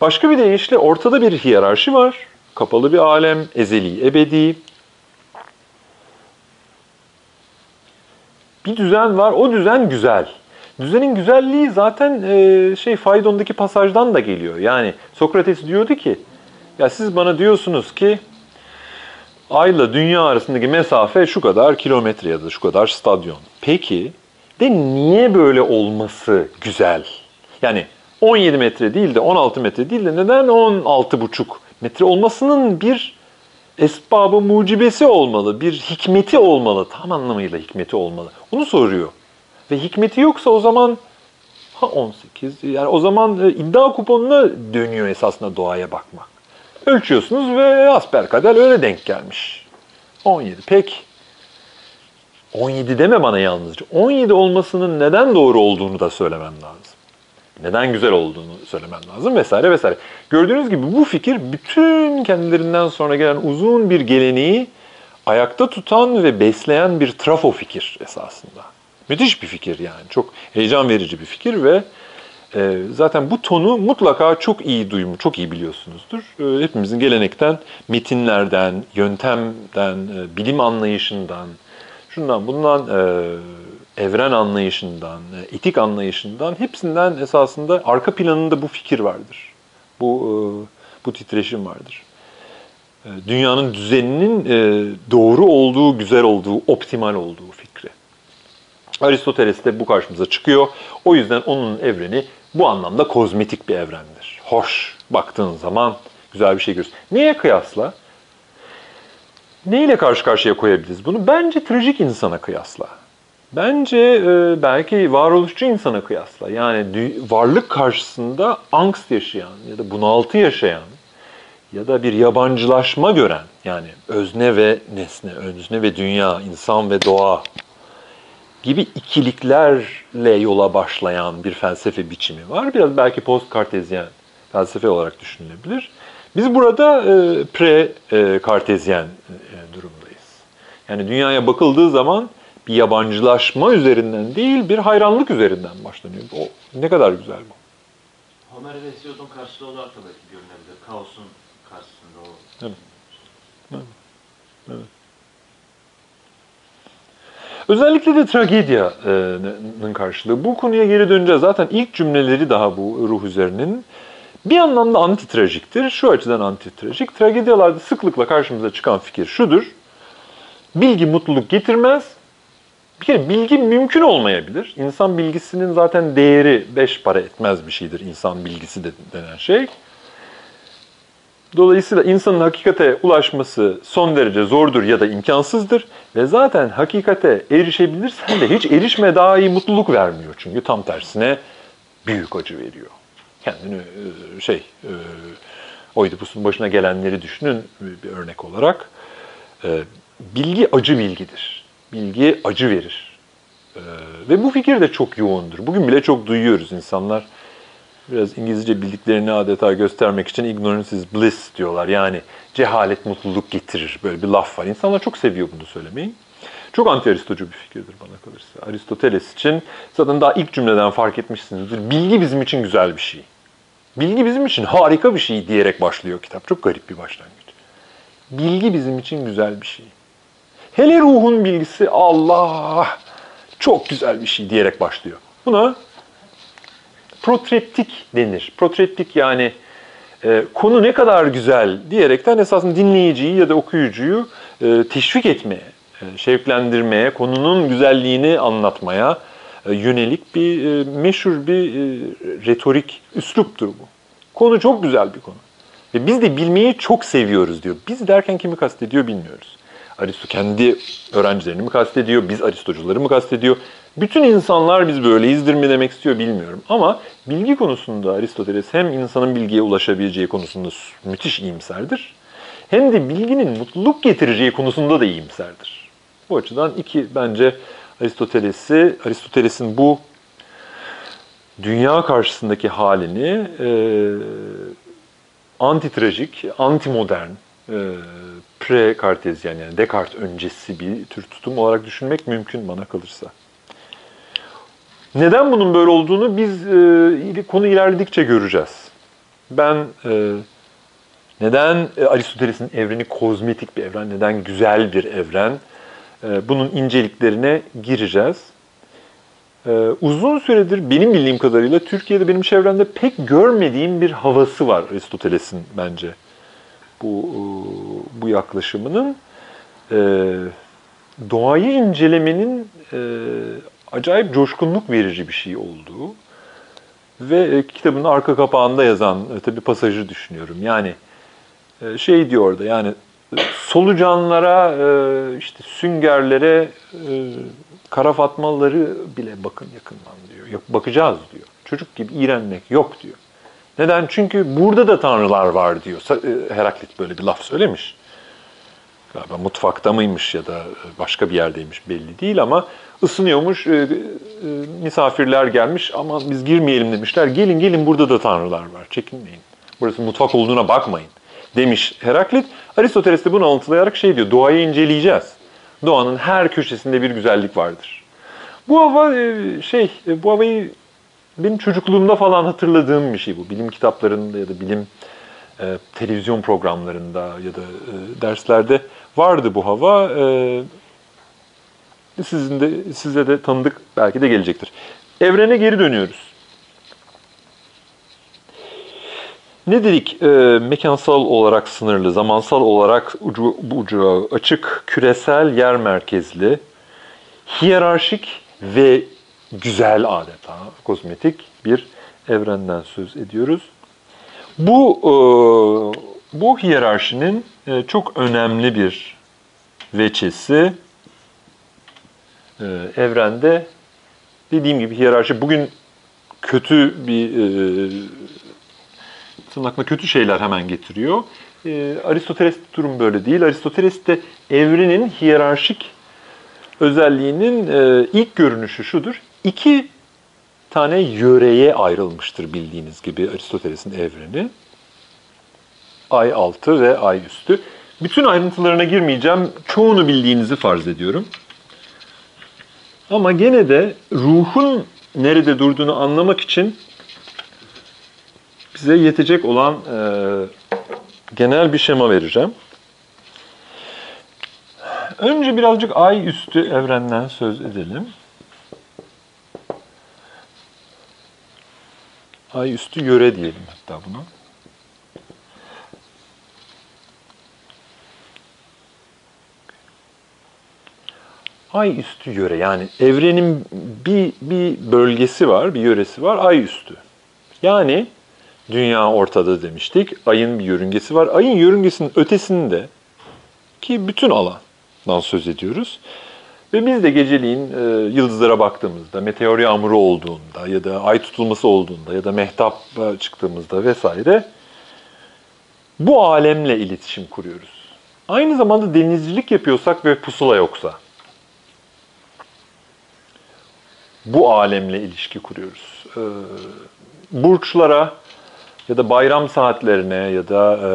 Başka bir deyişle ortada bir hiyerarşi var. Kapalı bir alem, ezeli, ebedi. Bir düzen var, o düzen güzel. Düzenin güzelliği zaten e, şey Faydon'daki pasajdan da geliyor. Yani Sokrates diyordu ki, ya siz bana diyorsunuz ki Ayla dünya arasındaki mesafe şu kadar kilometre ya da şu kadar stadyon. Peki de niye böyle olması güzel? Yani 17 metre değil de 16 metre değil de neden 16,5 metre olmasının bir esbabı mucibesi olmalı, bir hikmeti olmalı, tam anlamıyla hikmeti olmalı. Onu soruyor. Ve hikmeti yoksa o zaman ha 18 yani o zaman e, iddia kuponuna dönüyor esasında doğaya bakmak. Ölçüyorsunuz ve asperkader öyle denk gelmiş. 17. Peki. 17 deme bana yalnızca. 17 olmasının neden doğru olduğunu da söylemen lazım. Neden güzel olduğunu söylemen lazım vesaire vesaire. Gördüğünüz gibi bu fikir bütün kendilerinden sonra gelen uzun bir geleneği ayakta tutan ve besleyen bir trafo fikir esasında. Müthiş bir fikir yani. Çok heyecan verici bir fikir ve e, zaten bu tonu mutlaka çok iyi duyum, çok iyi biliyorsunuzdur. E, hepimizin gelenekten, metinlerden, yöntemden, e, bilim anlayışından, şundan bundan, e, evren anlayışından, e, etik anlayışından hepsinden esasında arka planında bu fikir vardır. Bu e, bu titreşim vardır. E, dünyanın düzeninin doğru olduğu, güzel olduğu, optimal olduğu fikri. Aristoteles de bu karşımıza çıkıyor. O yüzden onun evreni bu anlamda kozmetik bir evrendir. Hoş, baktığın zaman güzel bir şey görürsün. Neye kıyasla? Neyle karşı karşıya koyabiliriz bunu? Bence trajik insana kıyasla. Bence e, belki varoluşçu insana kıyasla. Yani varlık karşısında angst yaşayan ya da bunaltı yaşayan ya da bir yabancılaşma gören yani özne ve nesne, özne ve dünya, insan ve doğa gibi ikiliklerle yola başlayan bir felsefe biçimi var. Biraz belki post-kartezyen felsefe olarak düşünülebilir. Biz burada e, pre-kartezyen e, durumdayız. Yani dünyaya bakıldığı zaman bir yabancılaşma üzerinden değil, bir hayranlık üzerinden başlanıyor. O ne kadar güzel bu.
Homer ve Hesiod'un karşılığı olarak da belki görünebilir. Kaosun karşısında o.
Evet. Özellikle de tragedyanın karşılığı. Bu konuya geri döneceğiz. Zaten ilk cümleleri daha bu ruh üzerinin. Bir anlamda antitrajiktir. Şu açıdan antitrajik. Tragedyalarda sıklıkla karşımıza çıkan fikir şudur. Bilgi mutluluk getirmez. Bir kere bilgi mümkün olmayabilir. İnsan bilgisinin zaten değeri beş para etmez bir şeydir. İnsan bilgisi de denen şey. Dolayısıyla insanın hakikate ulaşması son derece zordur ya da imkansızdır. Ve zaten hakikate erişebilirsen de hiç erişme daha iyi mutluluk vermiyor. Çünkü tam tersine büyük acı veriyor. Kendini e, şey, e, Oidipus'un başına gelenleri düşünün bir örnek olarak. E, Bilgi acı bilgidir. Bilgi acı verir. Ve bu fikir de çok yoğundur. Bugün bile çok duyuyoruz insanlar biraz İngilizce bildiklerini adeta göstermek için ignorance is bliss diyorlar. Yani cehalet mutluluk getirir. Böyle bir laf var. İnsanlar çok seviyor bunu söylemeyi. Çok anti-aristocu bir fikirdir bana kalırsa. Aristoteles için zaten daha ilk cümleden fark etmişsinizdir. Bilgi bizim için güzel bir şey. Bilgi bizim için harika bir şey diyerek başlıyor kitap. Çok garip bir başlangıç. Bilgi bizim için güzel bir şey. Hele ruhun bilgisi Allah çok güzel bir şey diyerek başlıyor. Buna protreptik denir. Protreptik yani e, konu ne kadar güzel diyerekten esasında dinleyiciyi ya da okuyucuyu e, teşvik etmeye, e, şevklendirmeye, konunun güzelliğini anlatmaya e, yönelik bir e, meşhur bir e, retorik üsluptur bu. Konu çok güzel bir konu. Ve biz de bilmeyi çok seviyoruz diyor. Biz derken kimi kastediyor bilmiyoruz. Aristo kendi öğrencilerini mi kastediyor, biz Aristocuları mı kastediyor? Bütün insanlar biz böyleyizdir mi demek istiyor bilmiyorum. Ama bilgi konusunda Aristoteles hem insanın bilgiye ulaşabileceği konusunda müthiş iyimserdir. Hem de bilginin mutluluk getireceği konusunda da iyimserdir. Bu açıdan iki bence Aristoteles'i, Aristoteles'in bu dünya karşısındaki halini e, antitrajik, antimodern, e, pre-kartezyen yani Descartes öncesi bir tür tutum olarak düşünmek mümkün bana kalırsa. Neden bunun böyle olduğunu biz e, konu ilerledikçe göreceğiz. Ben e, neden e, Aristoteles'in evreni kozmetik bir evren, neden güzel bir evren, e, bunun inceliklerine gireceğiz. E, uzun süredir benim bildiğim kadarıyla Türkiye'de benim çevremde pek görmediğim bir havası var Aristoteles'in bence bu e, bu yaklaşımının. E, doğayı incelemenin e, acayip coşkunluk verici bir şey olduğu ve kitabın arka kapağında yazan tabi pasajı düşünüyorum. Yani şey diyor orada yani solucanlara, işte süngerlere, kara fatmaları bile bakın yakından diyor. Bakacağız diyor. Çocuk gibi iğrenmek yok diyor. Neden? Çünkü burada da tanrılar var diyor. Heraklit böyle bir laf söylemiş. galiba mutfakta mıymış ya da başka bir yerdeymiş belli değil ama ısınıyormuş. E, e, misafirler gelmiş ama biz girmeyelim demişler. Gelin gelin burada da tanrılar var. Çekinmeyin. Burası mutfak olduğuna bakmayın demiş Heraklit. Aristoteles de bunu alıntılayarak şey diyor. Doğayı inceleyeceğiz. Doğanın her köşesinde bir güzellik vardır. Bu hava e, şey e, bu havayı benim çocukluğumda falan hatırladığım bir şey bu. Bilim kitaplarında ya da bilim e, televizyon programlarında ya da e, derslerde vardı bu hava. E, sizin de size de tanıdık belki de gelecektir. Evrene geri dönüyoruz. Ne dedik? E, mekansal olarak sınırlı, zamansal olarak ucu, ucu açık, küresel, yer merkezli, hiyerarşik ve güzel adeta, kozmetik bir evrenden söz ediyoruz. Bu e, bu hiyerarşinin e, çok önemli bir veçesi e, evrende dediğim gibi hiyerarşi bugün kötü bir tırnakla kötü şeyler hemen getiriyor. Aristoteles durum böyle değil. Aristoteles de evrenin hiyerarşik özelliğinin ilk görünüşü şudur. İki tane yöreye ayrılmıştır bildiğiniz gibi Aristoteles'in evreni. Ay altı ve ay üstü. Bütün ayrıntılarına girmeyeceğim. Çoğunu bildiğinizi farz ediyorum. Ama gene de ruhun nerede durduğunu anlamak için bize yetecek olan e, genel bir şema vereceğim. Önce birazcık ay üstü evrenden söz edelim. Ay üstü yöre diyelim hatta buna. Ay üstü yöre yani evrenin bir, bir bölgesi var, bir yöresi var, ay üstü. Yani dünya ortada demiştik, ayın bir yörüngesi var. Ayın yörüngesinin ötesinde ki bütün alandan söz ediyoruz. Ve biz de geceliğin e, yıldızlara baktığımızda, meteor yağmuru olduğunda ya da ay tutulması olduğunda ya da mehtap çıktığımızda vesaire bu alemle iletişim kuruyoruz. Aynı zamanda denizcilik yapıyorsak ve pusula yoksa bu alemle ilişki kuruyoruz. E, burçlara ya da bayram saatlerine ya da e,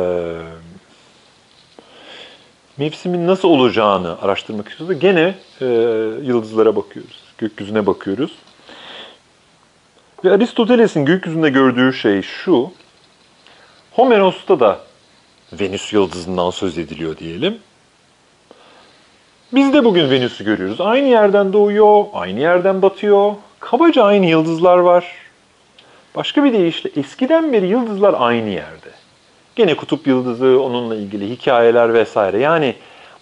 mevsimin nasıl olacağını araştırmak istiyoruz. Gene e, yıldızlara bakıyoruz, gökyüzüne bakıyoruz. Ve Aristoteles'in gökyüzünde gördüğü şey şu, Homeros'ta da Venüs yıldızından söz ediliyor diyelim. Biz de bugün Venüs'ü görüyoruz. Aynı yerden doğuyor, aynı yerden batıyor. Kabaca aynı yıldızlar var. Başka bir deyişle eskiden beri yıldızlar aynı yerde. Gene kutup yıldızı, onunla ilgili hikayeler vesaire. Yani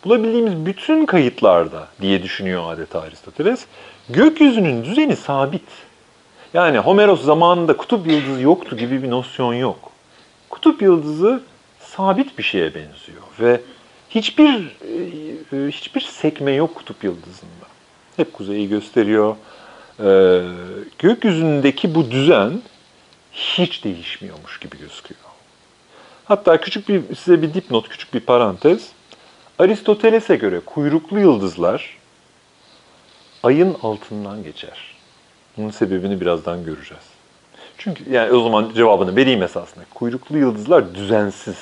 bulabildiğimiz bütün kayıtlarda diye düşünüyor adeta Aristoteles. Gökyüzünün düzeni sabit. Yani Homeros zamanında kutup yıldızı yoktu gibi bir nosyon yok. Kutup yıldızı sabit bir şeye benziyor ve hiçbir e, hiçbir sekme yok kutup yıldızında. Hep kuzeyi gösteriyor. Ee, gökyüzündeki bu düzen hiç değişmiyormuş gibi gözüküyor. Hatta küçük bir size bir dipnot, küçük bir parantez. Aristoteles'e göre kuyruklu yıldızlar ayın altından geçer. Bunun sebebini birazdan göreceğiz. Çünkü yani o zaman cevabını vereyim esasında. Kuyruklu yıldızlar düzensiz,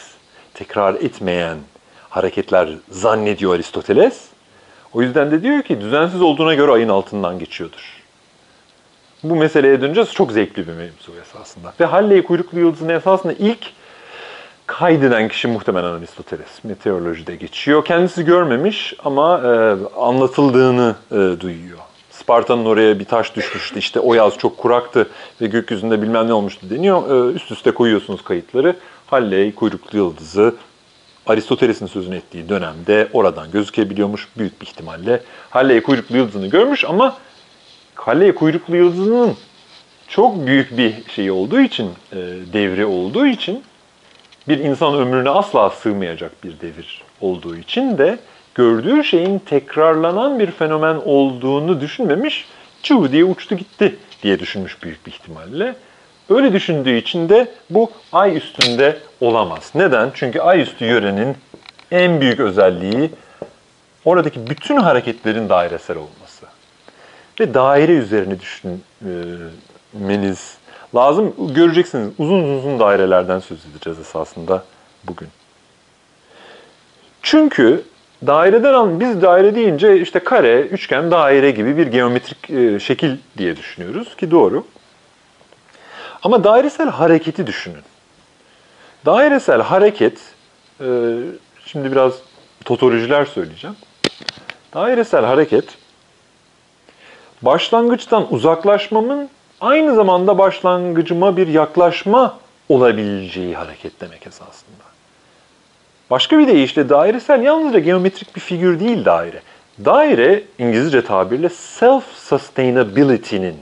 tekrar etmeyen hareketler zannediyor Aristoteles. O yüzden de diyor ki düzensiz olduğuna göre ayın altından geçiyordur. Bu meseleye döneceğiz. Çok zevkli bir mevzu esasında. Ve Halley kuyruklu yıldızını esasında ilk kaydeden kişi muhtemelen Aristoteles. Meteorolojide geçiyor. Kendisi görmemiş ama e, anlatıldığını e, duyuyor. Sparta'nın oraya bir taş düşmüştü. İşte o yaz çok kuraktı ve gökyüzünde bilmem ne olmuştu deniyor. E, üst üste koyuyorsunuz kayıtları. Halley kuyruklu yıldızı Aristoteles'in sözünü ettiği dönemde oradan gözükebiliyormuş büyük bir ihtimalle. Halley kuyruklu yıldızını görmüş ama Halley kuyruklu yıldızının çok büyük bir şey olduğu için, e, devri olduğu için bir insan ömrüne asla sığmayacak bir devir olduğu için de gördüğü şeyin tekrarlanan bir fenomen olduğunu düşünmemiş, çuv diye uçtu gitti diye düşünmüş büyük bir ihtimalle. Öyle düşündüğü için de bu ay üstünde olamaz. Neden? Çünkü ay üstü yörenin en büyük özelliği oradaki bütün hareketlerin dairesel olması. Ve daire üzerine düşünmeniz lazım. Göreceksiniz uzun uzun dairelerden söz edeceğiz esasında bugün. Çünkü daireden an biz daire deyince işte kare, üçgen, daire gibi bir geometrik e, şekil diye düşünüyoruz ki doğru. Ama dairesel hareketi düşünün. Dairesel hareket, e, şimdi biraz totolojiler söyleyeceğim. Dairesel hareket, başlangıçtan uzaklaşmamın aynı zamanda başlangıcıma bir yaklaşma olabileceği hareket demek esasında. Başka bir deyişle dairesel yalnızca geometrik bir figür değil daire. Daire İngilizce tabirle self-sustainability'nin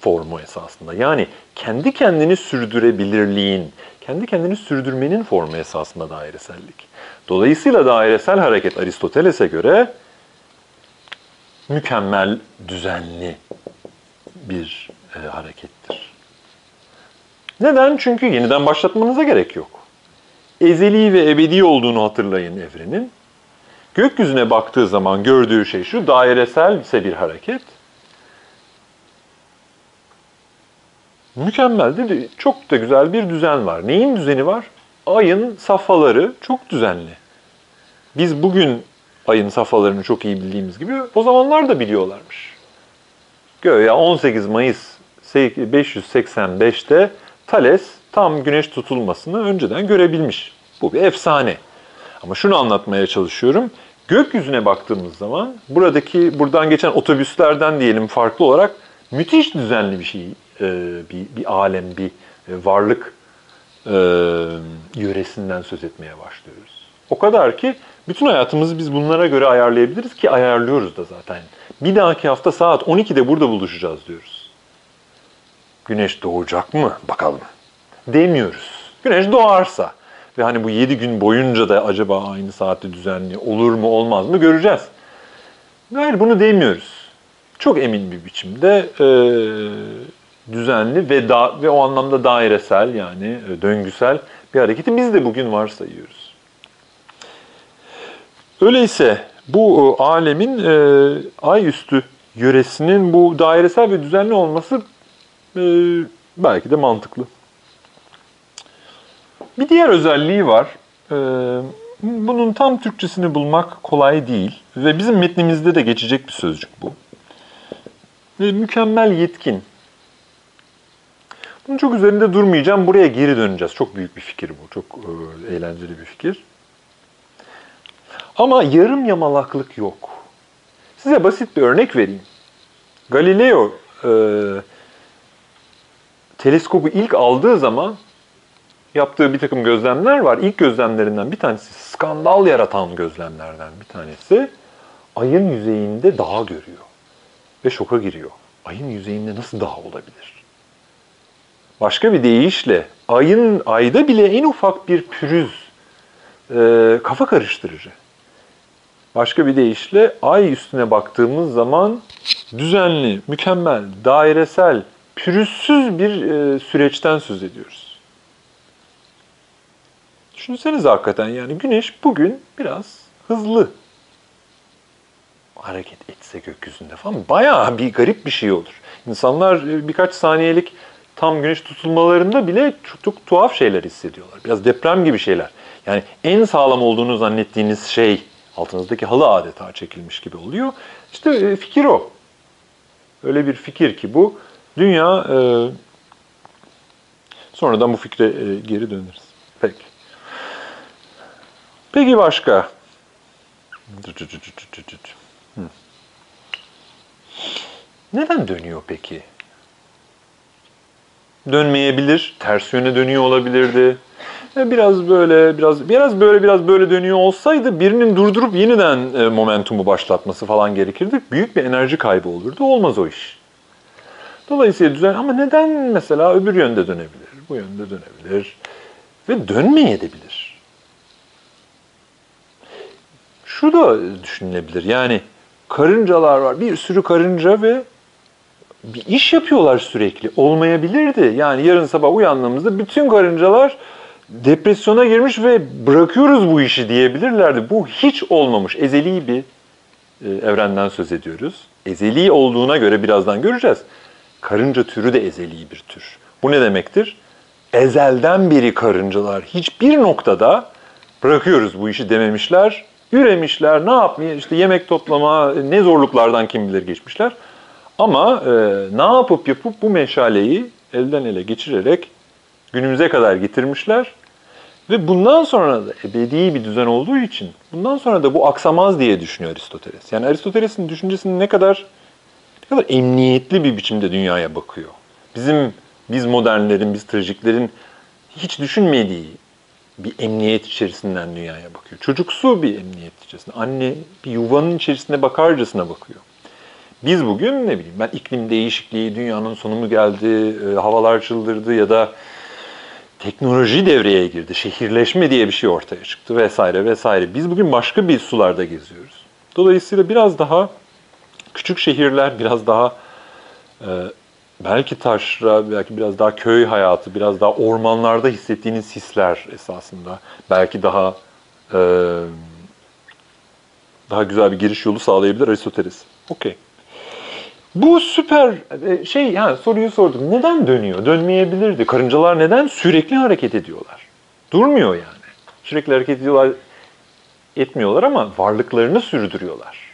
formu esasında. Yani kendi kendini sürdürebilirliğin, kendi kendini sürdürmenin formu esasında dairesellik. Dolayısıyla dairesel hareket Aristoteles'e göre mükemmel, düzenli bir e, harekettir. Neden? Çünkü yeniden başlatmanıza gerek yok. Ezeli ve ebedi olduğunu hatırlayın evrenin. Gökyüzüne baktığı zaman gördüğü şey şu, dairesel ise bir hareket. Mükemmel mi? Çok da güzel bir düzen var. Neyin düzeni var? Ayın safhaları çok düzenli. Biz bugün ayın safhalarını çok iyi bildiğimiz gibi o zamanlar da biliyorlarmış. Göya 18 Mayıs 585'te Thales tam güneş tutulmasını önceden görebilmiş. Bu bir efsane. Ama şunu anlatmaya çalışıyorum. Gökyüzüne baktığımız zaman buradaki buradan geçen otobüslerden diyelim farklı olarak müthiş düzenli bir şey, bir, bir alem, bir varlık yöresinden söz etmeye başlıyoruz. O kadar ki bütün hayatımızı biz bunlara göre ayarlayabiliriz ki ayarlıyoruz da zaten. Bir dahaki hafta saat 12'de burada buluşacağız diyoruz. Güneş doğacak mı? Bakalım. Demiyoruz. Güneş doğarsa ve hani bu 7 gün boyunca da acaba aynı saatte düzenli olur mu olmaz mı göreceğiz. Hayır bunu demiyoruz. Çok emin bir biçimde e, düzenli ve da, ve o anlamda dairesel yani e, döngüsel bir hareketi biz de bugün varsayıyoruz. Öyleyse bu e, alemin e, ay üstü yöresinin bu dairesel ve düzenli olması e, belki de mantıklı. Bir diğer özelliği var. E, bunun tam Türkçesini bulmak kolay değil ve bizim metnimizde de geçecek bir sözcük bu. Ve mükemmel yetkin. Bunun çok üzerinde durmayacağım. Buraya geri döneceğiz. Çok büyük bir fikir bu. Çok e, eğlenceli bir fikir. Ama yarım yamalaklık yok. Size basit bir örnek vereyim. Galileo e, teleskobu ilk aldığı zaman yaptığı bir takım gözlemler var. İlk gözlemlerinden bir tanesi skandal yaratan gözlemlerden bir tanesi ayın yüzeyinde dağ görüyor ve şoka giriyor. Ayın yüzeyinde nasıl dağ olabilir? Başka bir deyişle ayın ayda bile en ufak bir pürüz e, kafa karıştırıcı. Başka bir deyişle ay üstüne baktığımız zaman düzenli, mükemmel, dairesel, pürüzsüz bir e, süreçten söz ediyoruz. Düşünsenize hakikaten yani güneş bugün biraz hızlı hareket etse gökyüzünde falan bayağı bir garip bir şey olur. İnsanlar e, birkaç saniyelik tam güneş tutulmalarında bile çok tuhaf şeyler hissediyorlar. Biraz deprem gibi şeyler. Yani en sağlam olduğunu zannettiğiniz şey altınızdaki halı adeta çekilmiş gibi oluyor. İşte e, fikir o. Öyle bir fikir ki bu. Dünya e, sonradan bu fikre e, geri döneriz. Peki. Peki başka? Neden dönüyor peki? Dönmeyebilir, ters yöne dönüyor olabilirdi. Biraz böyle, biraz biraz böyle, biraz böyle dönüyor olsaydı birinin durdurup yeniden e, momentumu başlatması falan gerekirdi. Büyük bir enerji kaybı olurdu. Olmaz o iş. Dolayısıyla düzen ama neden mesela öbür yönde dönebilir, bu yönde dönebilir ve dönmeyebilir. Şu da düşünülebilir. Yani karıncalar var. Bir sürü karınca ve bir iş yapıyorlar sürekli. Olmayabilirdi. Yani yarın sabah uyandığımızda bütün karıncalar depresyona girmiş ve bırakıyoruz bu işi diyebilirlerdi. Bu hiç olmamış. Ezeli bir e, evrenden söz ediyoruz. Ezeli olduğuna göre birazdan göreceğiz. Karınca türü de ezeli bir tür. Bu ne demektir? Ezelden beri karıncalar hiçbir noktada bırakıyoruz bu işi dememişler. Üremişler, ne yapmaya işte yemek toplama, ne zorluklardan kim bilir geçmişler. Ama e, ne yapıp yapıp bu meşaleyi elden ele geçirerek günümüze kadar getirmişler. Ve bundan sonra da ebedi bir düzen olduğu için bundan sonra da bu aksamaz diye düşünüyor Aristoteles. Yani Aristoteles'in düşüncesinin ne kadar ne kadar emniyetli bir biçimde dünyaya bakıyor. Bizim biz modernlerin, biz trajiklerin hiç düşünmediği bir emniyet içerisinden dünyaya bakıyor. Çocuksu bir emniyet içerisinde. Anne bir yuvanın içerisinde bakarcasına bakıyor. Biz bugün ne bileyim ben iklim değişikliği, dünyanın sonu mu geldi, e, havalar çıldırdı ya da teknoloji devreye girdi, şehirleşme diye bir şey ortaya çıktı vesaire vesaire. Biz bugün başka bir sularda geziyoruz. Dolayısıyla biraz daha küçük şehirler, biraz daha e, belki taşra, belki biraz daha köy hayatı, biraz daha ormanlarda hissettiğiniz hisler esasında. Belki daha e, daha güzel bir giriş yolu sağlayabilir Aristoteles. Okey. Bu süper e, şey yani soruyu sordum. Neden dönüyor? Dönmeyebilirdi. Karıncalar neden sürekli hareket ediyorlar? Durmuyor yani. Sürekli hareket ediyorlar, etmiyorlar ama varlıklarını sürdürüyorlar.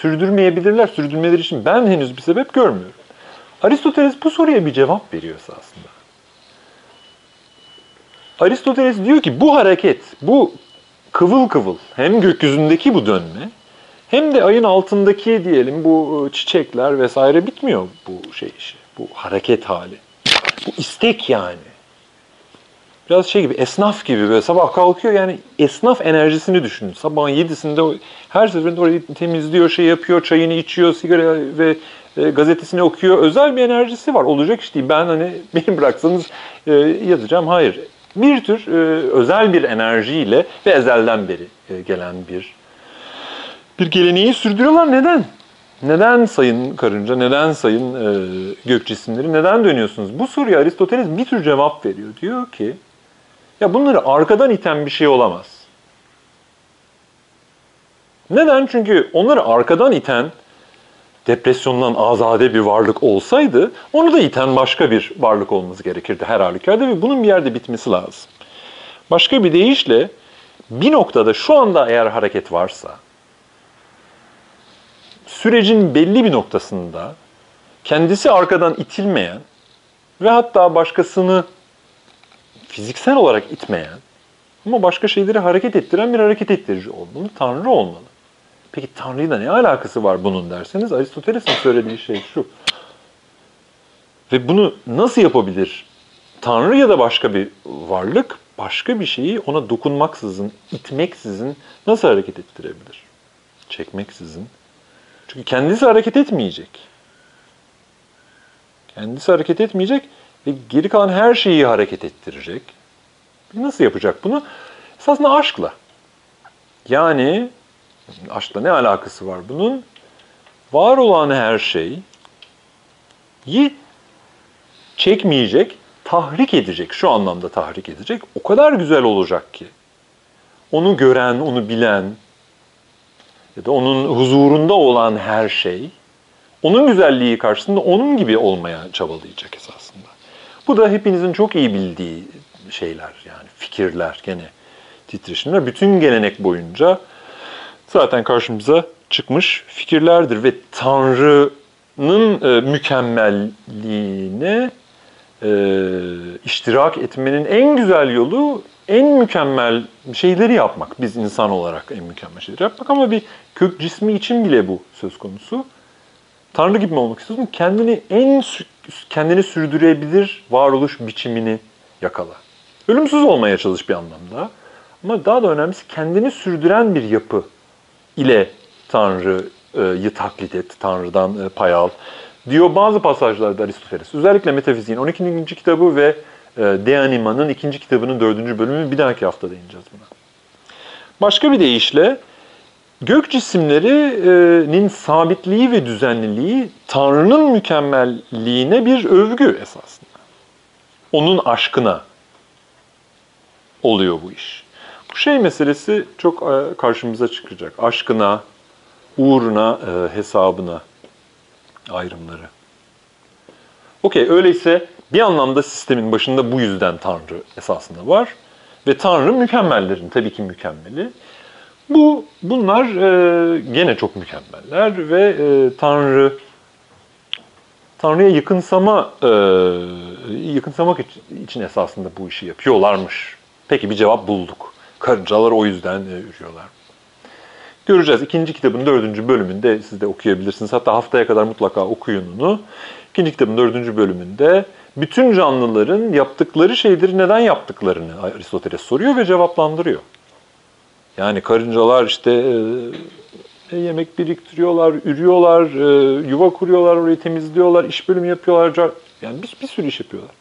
Sürdürmeyebilirler. Sürdürmeleri için ben henüz bir sebep görmüyorum. Aristoteles bu soruya bir cevap veriyor aslında. Aristoteles diyor ki bu hareket, bu kıvıl kıvıl hem gökyüzündeki bu dönme hem de ayın altındaki diyelim bu çiçekler vesaire bitmiyor bu şey işi. Bu hareket hali. Bu istek yani. Biraz şey gibi esnaf gibi böyle sabah kalkıyor yani esnaf enerjisini düşünün. Sabahın yedisinde her seferinde orayı temizliyor, şey yapıyor, çayını içiyor, sigara ve e, gazetesini okuyor. Özel bir enerjisi var. Olacak iş değil. Ben hani (laughs) beni bıraksanız e, yazacağım. Hayır. Bir tür e, özel bir enerjiyle ve ezelden beri e, gelen bir bir geleneği sürdürüyorlar. Neden? Neden sayın karınca, neden sayın e, gök cisimleri, neden dönüyorsunuz? Bu soruya Aristoteles bir tür cevap veriyor. Diyor ki, ya bunları arkadan iten bir şey olamaz. Neden? Çünkü onları arkadan iten depresyondan azade bir varlık olsaydı onu da iten başka bir varlık olması gerekirdi her halükarda ve bunun bir yerde bitmesi lazım. Başka bir deyişle bir noktada şu anda eğer hareket varsa sürecin belli bir noktasında kendisi arkadan itilmeyen ve hatta başkasını fiziksel olarak itmeyen ama başka şeyleri hareket ettiren bir hareket ettirici olmalı. Tanrı olmalı. Peki Tanrı'yla ne alakası var bunun derseniz Aristoteles'in söylediği şey şu. Ve bunu nasıl yapabilir? Tanrı ya da başka bir varlık başka bir şeyi ona dokunmaksızın, itmeksizin nasıl hareket ettirebilir? Çekmeksizin. Çünkü kendisi hareket etmeyecek. Kendisi hareket etmeyecek ve geri kalan her şeyi hareket ettirecek. Nasıl yapacak bunu? Esasında aşkla. Yani aşkla ne alakası var bunun? Var olan her şeyi çekmeyecek, tahrik edecek. Şu anlamda tahrik edecek. O kadar güzel olacak ki. Onu gören, onu bilen ya da onun huzurunda olan her şey onun güzelliği karşısında onun gibi olmaya çabalayacak esasında. Bu da hepinizin çok iyi bildiği şeyler yani fikirler gene titreşimler. Bütün gelenek boyunca zaten karşımıza çıkmış fikirlerdir ve Tanrı'nın e, mükemmelliğine e, iştirak etmenin en güzel yolu en mükemmel şeyleri yapmak. Biz insan olarak en mükemmel şeyleri yapmak ama bir kök cismi için bile bu söz konusu. Tanrı gibi mi olmak istiyorsun? Kendini en kendini sürdürebilir varoluş biçimini yakala. Ölümsüz olmaya çalış bir anlamda. Ama daha da önemlisi kendini sürdüren bir yapı ile Tanrı'yı taklit et, Tanrı'dan e, pay al diyor bazı pasajlarda Aristoteles. Özellikle Metafiziğin 12. kitabı ve e, De Anima'nın ikinci kitabının dördüncü bölümü bir dahaki hafta değineceğiz buna. Başka bir deyişle gök cisimlerinin sabitliği ve düzenliliği Tanrı'nın mükemmelliğine bir övgü esasında. Onun aşkına. oluyor bu iş. Bu şey meselesi çok e, karşımıza çıkacak. Aşkına, uğruna, e, hesabına ayrımları. Okey, öyleyse bir anlamda sistemin başında bu yüzden Tanrı esasında var. Ve Tanrı mükemmellerin tabii ki mükemmeli. Bu bunlar e, gene çok mükemmeller ve e, Tanrı Tanrı'ya yakınsama e, yakınsamak için, için esasında bu işi yapıyorlarmış. Peki bir cevap bulduk. Karıncalar o yüzden e, ürüyorlar. Göreceğiz. İkinci kitabın dördüncü bölümünde siz de okuyabilirsiniz. Hatta haftaya kadar mutlaka okuyun onu. İkinci kitabın dördüncü bölümünde bütün canlıların yaptıkları şeyleri neden yaptıklarını Aristoteles soruyor ve cevaplandırıyor. Yani karıncalar işte e, yemek biriktiriyorlar, ürüyorlar, e, yuva kuruyorlar, orayı temizliyorlar, iş bölümü yapıyorlar. Yani bir, bir sürü iş yapıyorlar.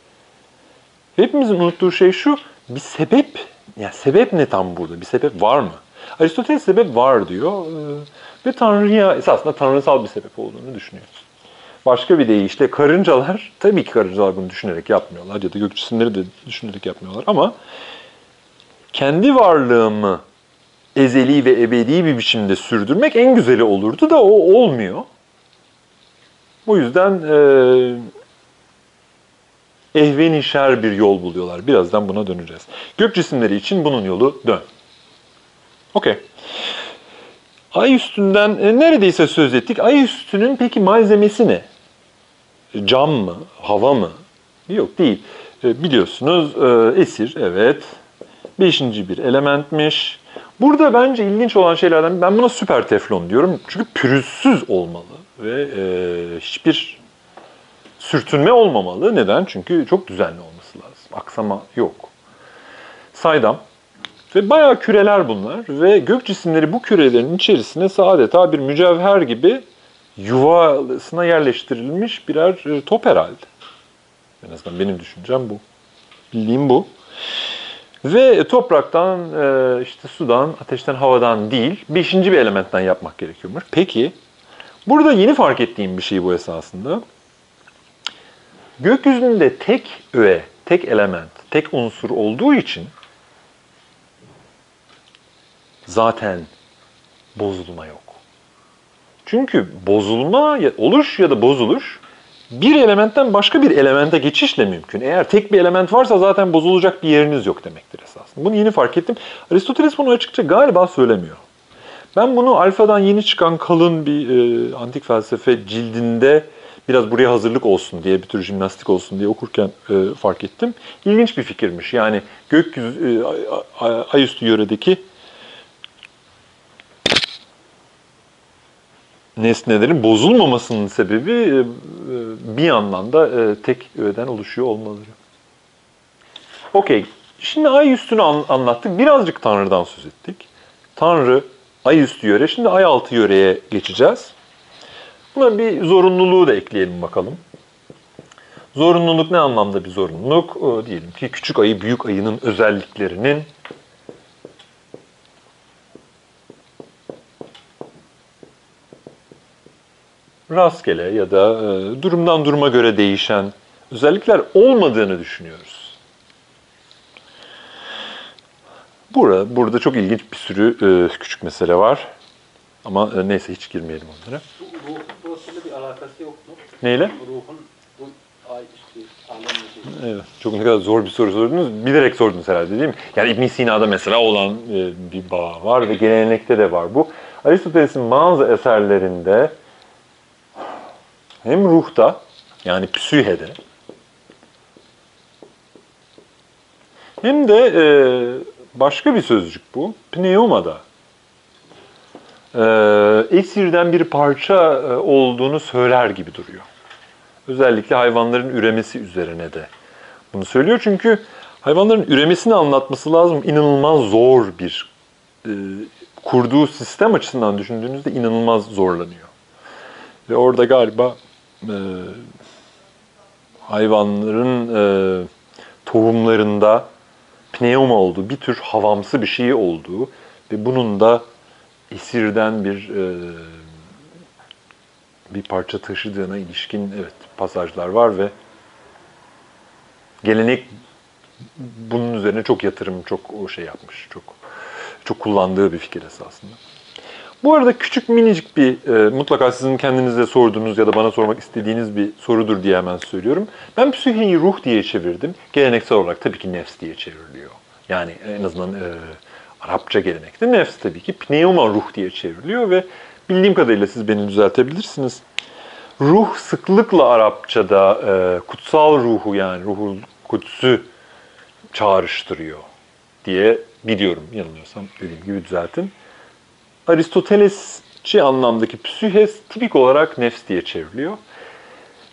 Hepimizin unuttuğu şey şu, bir sebep, yani sebep ne tam burada? Bir sebep var mı? Aristoteles sebep var diyor e, ve Tanrı'ya esasında tanrısal bir sebep olduğunu düşünüyor. Başka bir deyişle karıncalar, tabii ki karıncalar bunu düşünerek yapmıyorlar ya da gök de düşünerek yapmıyorlar ama kendi varlığımı ezeli ve ebedi bir biçimde sürdürmek en güzeli olurdu da o olmuyor. Bu yüzden e, ehvenişer bir yol buluyorlar. Birazdan buna döneceğiz. Gök cisimleri için bunun yolu dön. Okey. Ay üstünden e, neredeyse söz ettik. Ay üstünün peki malzemesi ne? Cam mı? Hava mı? Yok değil. E, biliyorsunuz e, esir evet. Beşinci bir elementmiş. Burada bence ilginç olan şeylerden ben buna süper teflon diyorum. Çünkü pürüzsüz olmalı ve e, hiçbir sürtünme olmamalı. Neden? Çünkü çok düzenli olması lazım. Aksama yok. Saydam ve bayağı küreler bunlar ve gök cisimleri bu kürelerin içerisine adeta bir mücevher gibi yuvasına yerleştirilmiş birer e, top herhalde. En azından benim düşüncem bu. Bildiğim bu. Ve topraktan, e, işte sudan, ateşten, havadan değil, beşinci bir elementten yapmak gerekiyormuş. Peki, burada yeni fark ettiğim bir şey bu esasında. Gökyüzünde tek öğe, tek element, tek unsur olduğu için zaten bozulma yok. Çünkü bozulma, oluş ya da bozuluş bir elementten başka bir elemente geçişle mümkün. Eğer tek bir element varsa zaten bozulacak bir yeriniz yok demektir esasında. Bunu yeni fark ettim. Aristoteles bunu açıkça galiba söylemiyor. Ben bunu Alfa'dan yeni çıkan kalın bir e, antik felsefe cildinde biraz buraya hazırlık olsun diye, bir tür jimnastik olsun diye okurken e, fark ettim. İlginç bir fikirmiş. Yani gökyüzü, e, ay- ay- ayüstü yöredeki nesnelerin bozulmamasının sebebi e, e, bir yandan da e, tek öğeden oluşuyor olmaları. Okey. Şimdi ay üstünü an- anlattık. Birazcık Tanrı'dan söz ettik. Tanrı, ay üstü yöre. Şimdi ay altı yöreye geçeceğiz. Buna bir zorunluluğu da ekleyelim bakalım. Zorunluluk ne anlamda bir zorunluluk? O, diyelim ki küçük ayı büyük ayının özelliklerinin rastgele ya da e, durumdan duruma göre değişen özellikler olmadığını düşünüyoruz. Burada, burada çok ilginç bir sürü e, küçük mesele var. Ama e, neyse hiç girmeyelim onlara.
Ruhun burasıyla bir alakası yok mu?
Neyle?
Ruhun bu ay üstü alemle
Evet, çok ne kadar zor bir soru sordunuz. Bilerek sordunuz herhalde değil mi? Yani İbn Sina'da mesela olan e, bir bağ var ve gelenekte de var bu. Aristoteles'in bazı eserlerinde hem ruhta yani psühede hem de e, başka bir sözcük bu. Pneumada. E, esirden bir parça e, olduğunu söyler gibi duruyor. Özellikle hayvanların üremesi üzerine de bunu söylüyor. Çünkü hayvanların üremesini anlatması lazım. İnanılmaz zor bir e, kurduğu sistem açısından düşündüğünüzde inanılmaz zorlanıyor. Ve orada galiba e, hayvanların e, tohumlarında pneuma olduğu, bir tür havamsı bir şey olduğu ve bunun da esirden bir e, bir parça taşıdığına ilişkin evet pasajlar var ve gelenek bunun üzerine çok yatırım, çok o şey yapmış, çok çok kullandığı bir fikir esasında. Bu arada küçük minicik bir, e, mutlaka sizin kendinize sorduğunuz ya da bana sormak istediğiniz bir sorudur diye hemen söylüyorum. Ben psiheyi ruh diye çevirdim. Geleneksel olarak tabii ki nefs diye çevriliyor. Yani en azından e, Arapça gelenekte nefs tabii ki pneuma ruh diye çevriliyor ve bildiğim kadarıyla siz beni düzeltebilirsiniz. Ruh sıklıkla Arapçada e, kutsal ruhu yani ruhul kutsu çağrıştırıyor diye biliyorum. Yanılıyorsam dediğim gibi düzeltin. Aristotelesçi anlamdaki psühes tipik olarak nefs diye çevriliyor.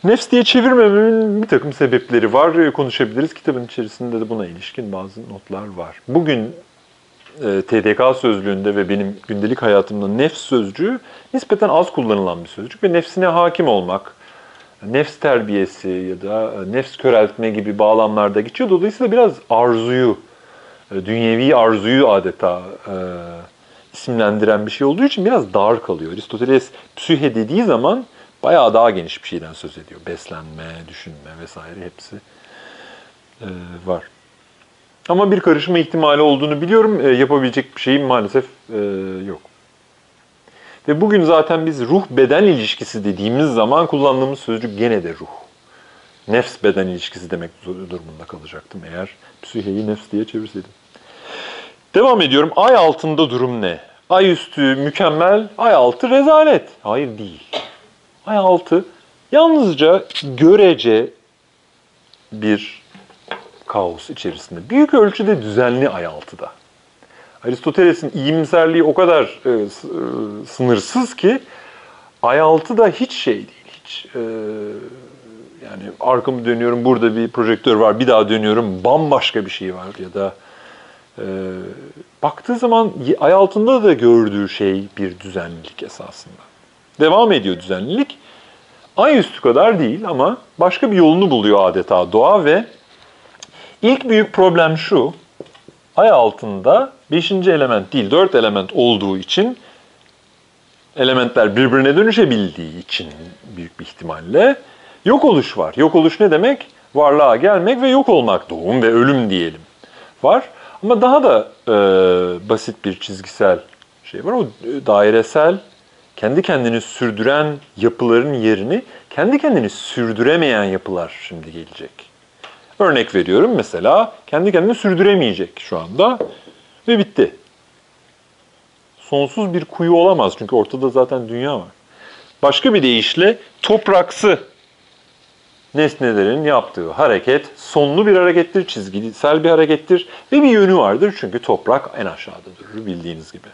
Nefs diye çevirmememin bir takım sebepleri var. Konuşabiliriz. Kitabın içerisinde de buna ilişkin bazı notlar var. Bugün e, TDK sözlüğünde ve benim gündelik hayatımda nefs sözcüğü nispeten az kullanılan bir sözcük ve nefsine hakim olmak, nefs terbiyesi ya da e, nefs köreltme gibi bağlamlarda geçiyor. Dolayısıyla biraz arzuyu, e, dünyevi arzuyu adeta e, isimlendiren bir şey olduğu için biraz dar kalıyor. Aristoteles psühe dediği zaman bayağı daha geniş bir şeyden söz ediyor. Beslenme, düşünme vesaire hepsi e, var. Ama bir karışma ihtimali olduğunu biliyorum. E, yapabilecek bir şeyim maalesef e, yok. Ve bugün zaten biz ruh-beden ilişkisi dediğimiz zaman kullandığımız sözcük gene de ruh. Nefs-beden ilişkisi demek durumunda kalacaktım eğer psiheyi nefs diye çevirseydim. Devam ediyorum. Ay altında durum ne? Ay üstü mükemmel, ay altı rezalet. Hayır değil. Ay altı yalnızca görece bir kaos içerisinde. Büyük ölçüde düzenli ay altıda. Aristoteles'in iyimserliği o kadar e, e, sınırsız ki ay altı da hiç şey değil. Hiç e, yani arkamı dönüyorum burada bir projektör var bir daha dönüyorum bambaşka bir şey var ya da e, baktığı zaman ay altında da gördüğü şey bir düzenlilik esasında. Devam ediyor düzenlilik. Ay üstü kadar değil ama başka bir yolunu buluyor adeta doğa ve ilk büyük problem şu. Ay altında 5. element değil 4 element olduğu için elementler birbirine dönüşebildiği için büyük bir ihtimalle yok oluş var. Yok oluş ne demek? Varlığa gelmek ve yok olmak, doğum ve ölüm diyelim var. Ama daha da e, basit bir çizgisel şey var. O dairesel, kendi kendini sürdüren yapıların yerini kendi kendini sürdüremeyen yapılar şimdi gelecek. Örnek veriyorum mesela kendi kendini sürdüremeyecek şu anda ve bitti. Sonsuz bir kuyu olamaz çünkü ortada zaten dünya var. Başka bir deyişle topraksı nesnelerin yaptığı hareket sonlu bir harekettir, çizgisel bir harekettir ve bir yönü vardır. Çünkü toprak en aşağıda durur bildiğiniz gibi.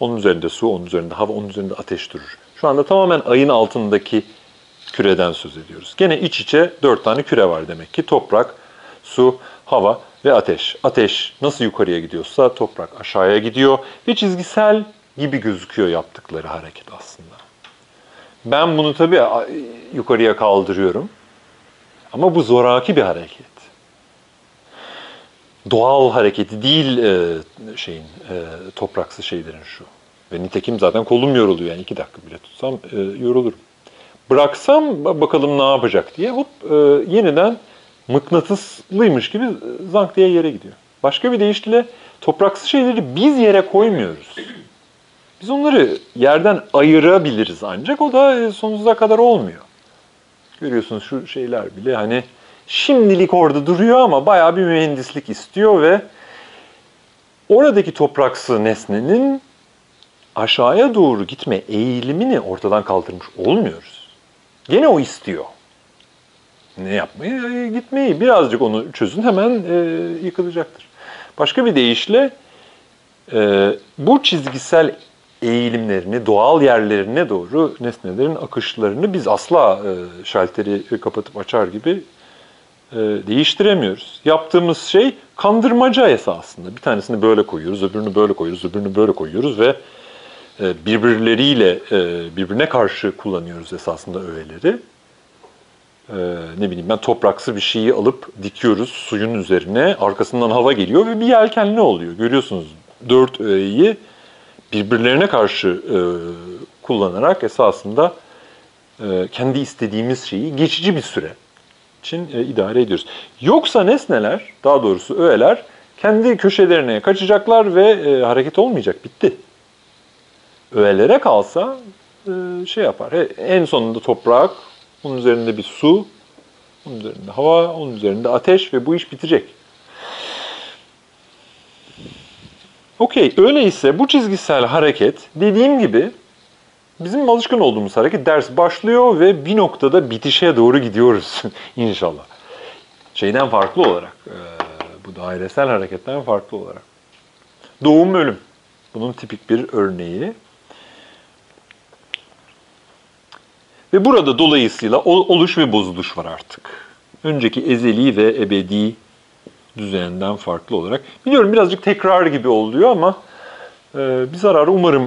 Onun üzerinde su, onun üzerinde hava, onun üzerinde ateş durur. Şu anda tamamen ayın altındaki küreden söz ediyoruz. Gene iç içe dört tane küre var demek ki. Toprak, su, hava ve ateş. Ateş nasıl yukarıya gidiyorsa toprak aşağıya gidiyor ve çizgisel gibi gözüküyor yaptıkları hareket aslında. Ben bunu tabii yukarıya kaldırıyorum. Ama bu zoraki bir hareket. Doğal hareketi değil e, şeyin e, topraksı şeylerin şu. Ve nitekim zaten kolum yoruluyor yani iki dakika bile tutsam e, yorulurum. Bıraksam bakalım ne yapacak diye hop e, yeniden mıknatıslıymış gibi zank diye yere gidiyor. Başka bir deyişle topraksı şeyleri biz yere koymuyoruz. Biz onları yerden ayırabiliriz ancak o da e, sonsuza kadar olmuyor. Görüyorsunuz şu şeyler bile hani şimdilik orada duruyor ama bayağı bir mühendislik istiyor ve oradaki topraksı nesnenin aşağıya doğru gitme eğilimini ortadan kaldırmış olmuyoruz. Gene o istiyor. Ne yapmayı? E, gitmeyi. Birazcık onu çözün hemen e, yıkılacaktır. Başka bir deyişle e, bu çizgisel eğilimlerini, doğal yerlerine doğru nesnelerin akışlarını biz asla e, şalteri kapatıp açar gibi e, değiştiremiyoruz. Yaptığımız şey kandırmaca esasında. Bir tanesini böyle koyuyoruz, öbürünü böyle koyuyoruz, öbürünü böyle koyuyoruz ve e, birbirleriyle e, birbirine karşı kullanıyoruz esasında öğeleri. E, ne bileyim ben topraksı bir şeyi alıp dikiyoruz suyun üzerine, arkasından hava geliyor ve bir yelkenli oluyor. Görüyorsunuz dört öğeyi birbirlerine karşı e, kullanarak esasında e, kendi istediğimiz şeyi geçici bir süre için e, idare ediyoruz. Yoksa nesneler, daha doğrusu öğeler kendi köşelerine kaçacaklar ve e, hareket olmayacak. Bitti. Öğelere kalsa e, şey yapar. E, en sonunda toprak, onun üzerinde bir su, onun üzerinde hava, onun üzerinde ateş ve bu iş bitecek. Okey, öyleyse bu çizgisel hareket dediğim gibi bizim alışkın olduğumuz hareket ders başlıyor ve bir noktada bitişe doğru gidiyoruz (laughs) inşallah. Şeyden farklı olarak, e, bu dairesel hareketten farklı olarak. Doğum ölüm. Bunun tipik bir örneği. Ve burada dolayısıyla ol- oluş ve bozuluş var artık. Önceki ezeli ve ebedi düzeninden farklı olarak. Biliyorum birazcık tekrar gibi oluyor ama e, bir zararı umarım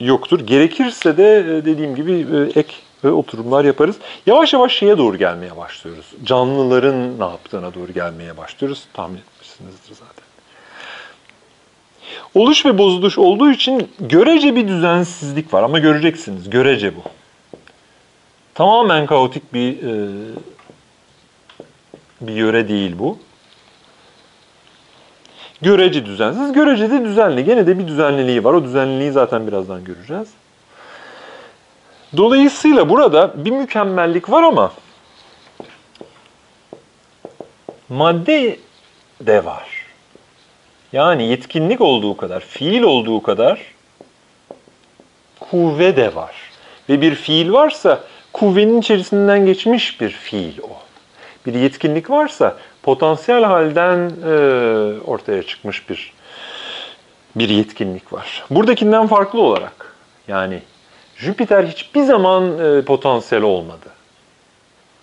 yoktur. Gerekirse de e, dediğim gibi e, ek oturumlar yaparız. Yavaş yavaş şeye doğru gelmeye başlıyoruz. Canlıların ne yaptığına doğru gelmeye başlıyoruz. Tahmin etmişsinizdir zaten. Oluş ve bozuluş olduğu için görece bir düzensizlik var ama göreceksiniz. Görece bu. Tamamen kaotik bir bir yöre değil bu. Görece düzensiz, görece de düzenli. Gene de bir düzenliliği var. O düzenliliği zaten birazdan göreceğiz. Dolayısıyla burada bir mükemmellik var ama madde de var. Yani yetkinlik olduğu kadar, fiil olduğu kadar kuvve de var. Ve bir fiil varsa kuvvenin içerisinden geçmiş bir fiil o. Bir yetkinlik varsa potansiyel halden e, ortaya çıkmış bir bir yetkinlik var. Buradakinden farklı olarak yani Jüpiter hiçbir zaman e, potansiyel olmadı.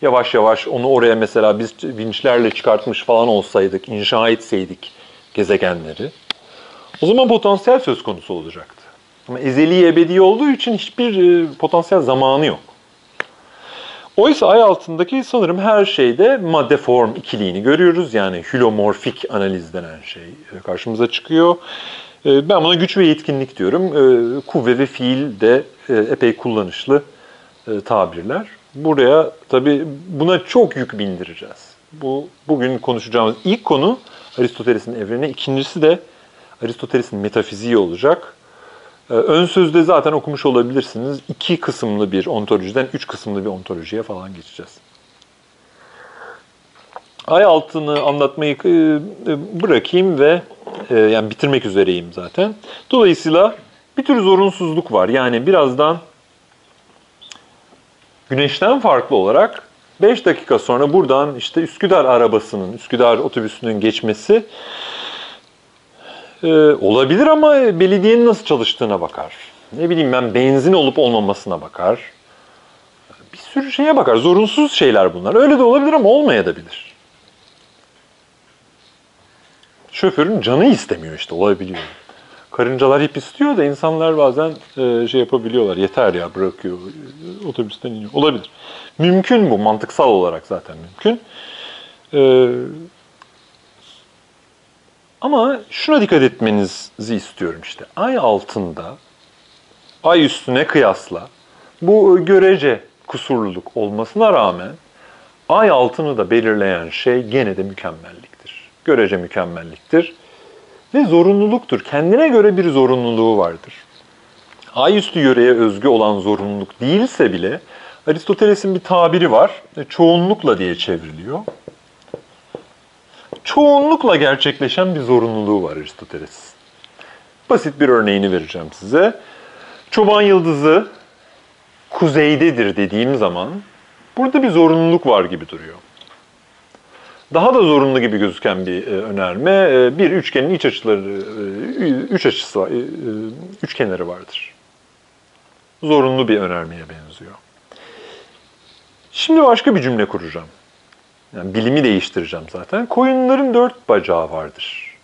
Yavaş yavaş onu oraya mesela biz vinçlerle çıkartmış falan olsaydık, inşa etseydik gezegenleri o zaman potansiyel söz konusu olacaktı. Ama ezeli ebedi olduğu için hiçbir e, potansiyel zamanı yok. Oysa ay altındaki sanırım her şeyde madde form ikiliğini görüyoruz. Yani hülomorfik analiz denen şey e, karşımıza çıkıyor. E, Ben buna güç ve yetkinlik diyorum. E, Kuvve ve fiil de epey kullanışlı tabirler. Buraya tabii buna çok yük bindireceğiz. Bu bugün konuşacağımız ilk konu Aristoteles'in evreni, ikincisi de Aristoteles'in metafiziği olacak. Ee, Ön sözde zaten okumuş olabilirsiniz. İki kısımlı bir ontolojiden üç kısımlı bir ontolojiye falan geçeceğiz. Ay altını anlatmayı e, e, bırakayım ve e, yani bitirmek üzereyim zaten. Dolayısıyla bir tür zorunsuzluk var. Yani birazdan Güneşten farklı olarak 5 dakika sonra buradan işte Üsküdar arabasının, Üsküdar otobüsünün geçmesi e, olabilir ama belediyenin nasıl çalıştığına bakar. Ne bileyim ben benzin olup olmamasına bakar. Bir sürü şeye bakar. Zorunsuz şeyler bunlar. Öyle de olabilir ama olmayabilir. Şoförün canı istemiyor işte olabiliyor. Karıncalar hep istiyor da insanlar bazen e, şey yapabiliyorlar. Yeter ya bırakıyor. Otobüsten iniyor. Olabilir. Mümkün bu. Mantıksal olarak zaten mümkün. E, ama şuna dikkat etmenizi istiyorum işte. Ay altında, ay üstüne kıyasla bu görece kusurluluk olmasına rağmen ay altını da belirleyen şey gene de mükemmelliktir. Görece mükemmelliktir ve zorunluluktur. Kendine göre bir zorunluluğu vardır. Ay üstü yöreye özgü olan zorunluluk değilse bile Aristoteles'in bir tabiri var. Çoğunlukla diye çevriliyor. Çoğunlukla gerçekleşen bir zorunluluğu var Aristoteles. Basit bir örneğini vereceğim size. Çoban yıldızı kuzeydedir dediğim zaman burada bir zorunluluk var gibi duruyor. Daha da zorunlu gibi gözüken bir e, önerme, e, bir üçgenin iç açıları, e, üç açısı var, üç kenarı vardır. Zorunlu bir önermeye benziyor. Şimdi başka bir cümle kuracağım. Yani bilimi değiştireceğim zaten. Koyunların dört bacağı vardır.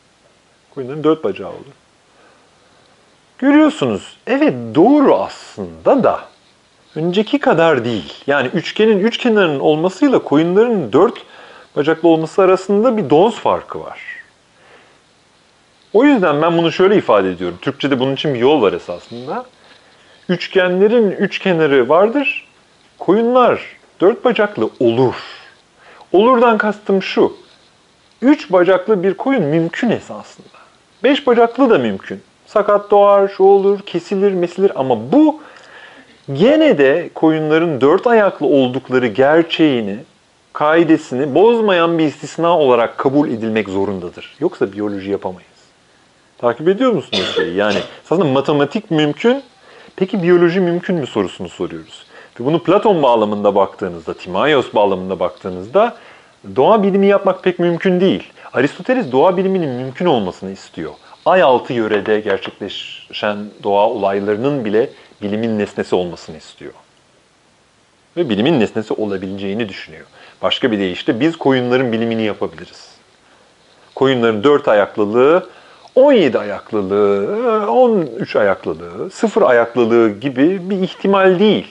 Koyunların dört bacağı olur. Görüyorsunuz, evet doğru aslında da önceki kadar değil. Yani üçgenin üç kenarının olmasıyla koyunların dört bacaklı olması arasında bir doz farkı var. O yüzden ben bunu şöyle ifade ediyorum. Türkçe'de bunun için bir yol var esasında. Üçgenlerin üç kenarı vardır. Koyunlar dört bacaklı olur. Olurdan kastım şu. Üç bacaklı bir koyun mümkün esasında. Beş bacaklı da mümkün. Sakat doğar, şu olur, kesilir, mesilir ama bu gene de koyunların dört ayaklı oldukları gerçeğini, kaidesini bozmayan bir istisna olarak kabul edilmek zorundadır. Yoksa biyoloji yapamayız. Takip ediyor musunuz şeyi? Yani aslında matematik mümkün, peki biyoloji mümkün mü sorusunu soruyoruz. Bunu Platon bağlamında baktığınızda, Timaios bağlamında baktığınızda doğa bilimi yapmak pek mümkün değil. Aristoteles doğa biliminin mümkün olmasını istiyor. Ay altı yörede gerçekleşen doğa olaylarının bile bilimin nesnesi olmasını istiyor. Ve bilimin nesnesi olabileceğini düşünüyor. Başka bir deyişle biz koyunların bilimini yapabiliriz. Koyunların dört ayaklılığı, 17 ayaklılığı, 13 ayaklılığı, sıfır ayaklılığı gibi bir ihtimal değil.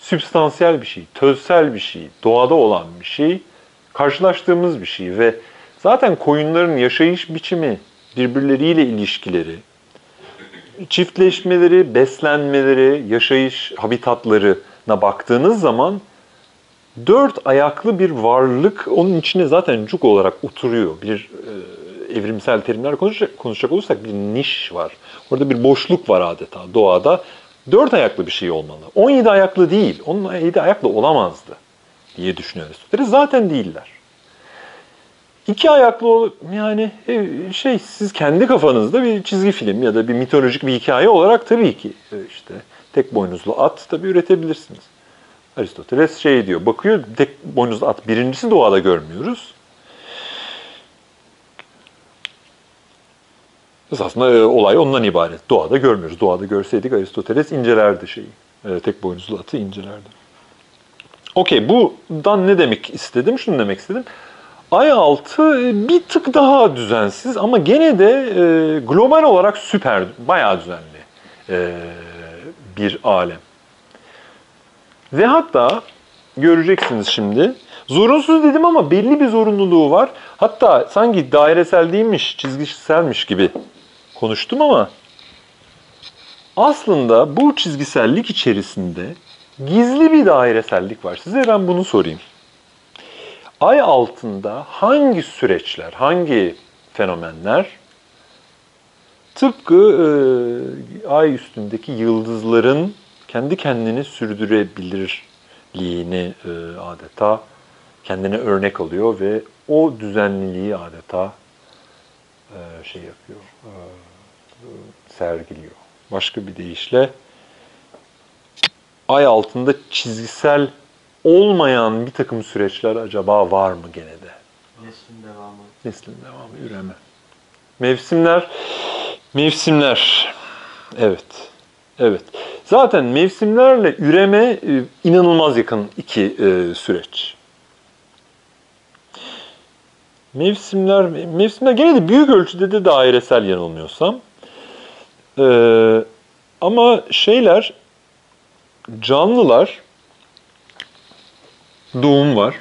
Sübstansiyel bir şey, tözsel bir şey, doğada olan bir şey, karşılaştığımız bir şey ve zaten koyunların yaşayış biçimi, birbirleriyle ilişkileri, çiftleşmeleri, beslenmeleri, yaşayış habitatlarına baktığınız zaman dört ayaklı bir varlık onun içine zaten cuk olarak oturuyor. Bir e, evrimsel terimler konuşacak, konuşacak olursak bir niş var. Orada bir boşluk var adeta doğada. Dört ayaklı bir şey olmalı. 17 ayaklı değil. Onun 7 ayaklı olamazdı diye düşünüyor Aristoteles. Zaten değiller. İki ayaklı ol yani e, şey siz kendi kafanızda bir çizgi film ya da bir mitolojik bir hikaye olarak tabii ki e, işte tek boynuzlu at tabii üretebilirsiniz. Aristoteles şey diyor, bakıyor tek boynuzlu at birincisi doğada görmüyoruz. Esasında e, olay ondan ibaret. Doğada görmüyoruz. Doğada görseydik Aristoteles incelerdi şeyi. E, tek boynuzlu atı incelerdi. Okey, bundan ne demek istedim? Şunu demek istedim. Ay altı e, bir tık daha düzensiz ama gene de e, global olarak süper, bayağı düzenli e, bir alem. Ve hatta göreceksiniz şimdi. Zorunsuz dedim ama belli bir zorunluluğu var. Hatta sanki dairesel değilmiş, çizgiselmiş gibi konuştum ama aslında bu çizgisellik içerisinde gizli bir dairesellik var. Size ben bunu sorayım. Ay altında hangi süreçler, hangi fenomenler tıpkı e, ay üstündeki yıldızların kendi kendini sürdürebilirliğini e, adeta kendine örnek alıyor ve o düzenliliği adeta e, şey yapıyor, e, sergiliyor. Başka bir deyişle ay altında çizgisel olmayan bir takım süreçler acaba var mı gene de?
Neslin devamı.
Neslin devamı, üreme. Mevsimler, mevsimler. Evet, evet. Zaten mevsimlerle üreme e, inanılmaz yakın iki e, süreç. Mevsimler, mevsimler gene de büyük ölçüde de dairesel yanılmıyorsam. Ee, ama şeyler, canlılar, doğum var,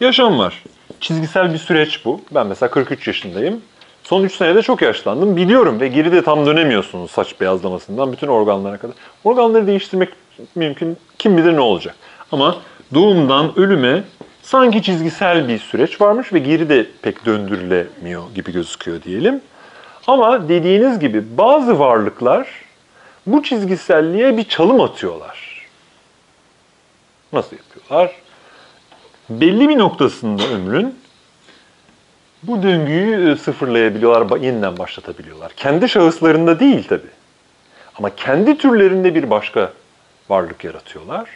yaşam var. Çizgisel bir süreç bu. Ben mesela 43 yaşındayım. Son 3 senede çok yaşlandım. Biliyorum ve geri de tam dönemiyorsunuz saç beyazlamasından bütün organlara kadar. Organları değiştirmek mümkün. Kim bilir ne olacak. Ama doğumdan ölüme sanki çizgisel bir süreç varmış ve geri de pek döndürülemiyor gibi gözüküyor diyelim. Ama dediğiniz gibi bazı varlıklar bu çizgiselliğe bir çalım atıyorlar. Nasıl yapıyorlar? Belli bir noktasında ömrün bu döngüyü e, sıfırlayabiliyorlar, yeniden başlatabiliyorlar. Kendi şahıslarında değil tabi. Ama kendi türlerinde bir başka varlık yaratıyorlar.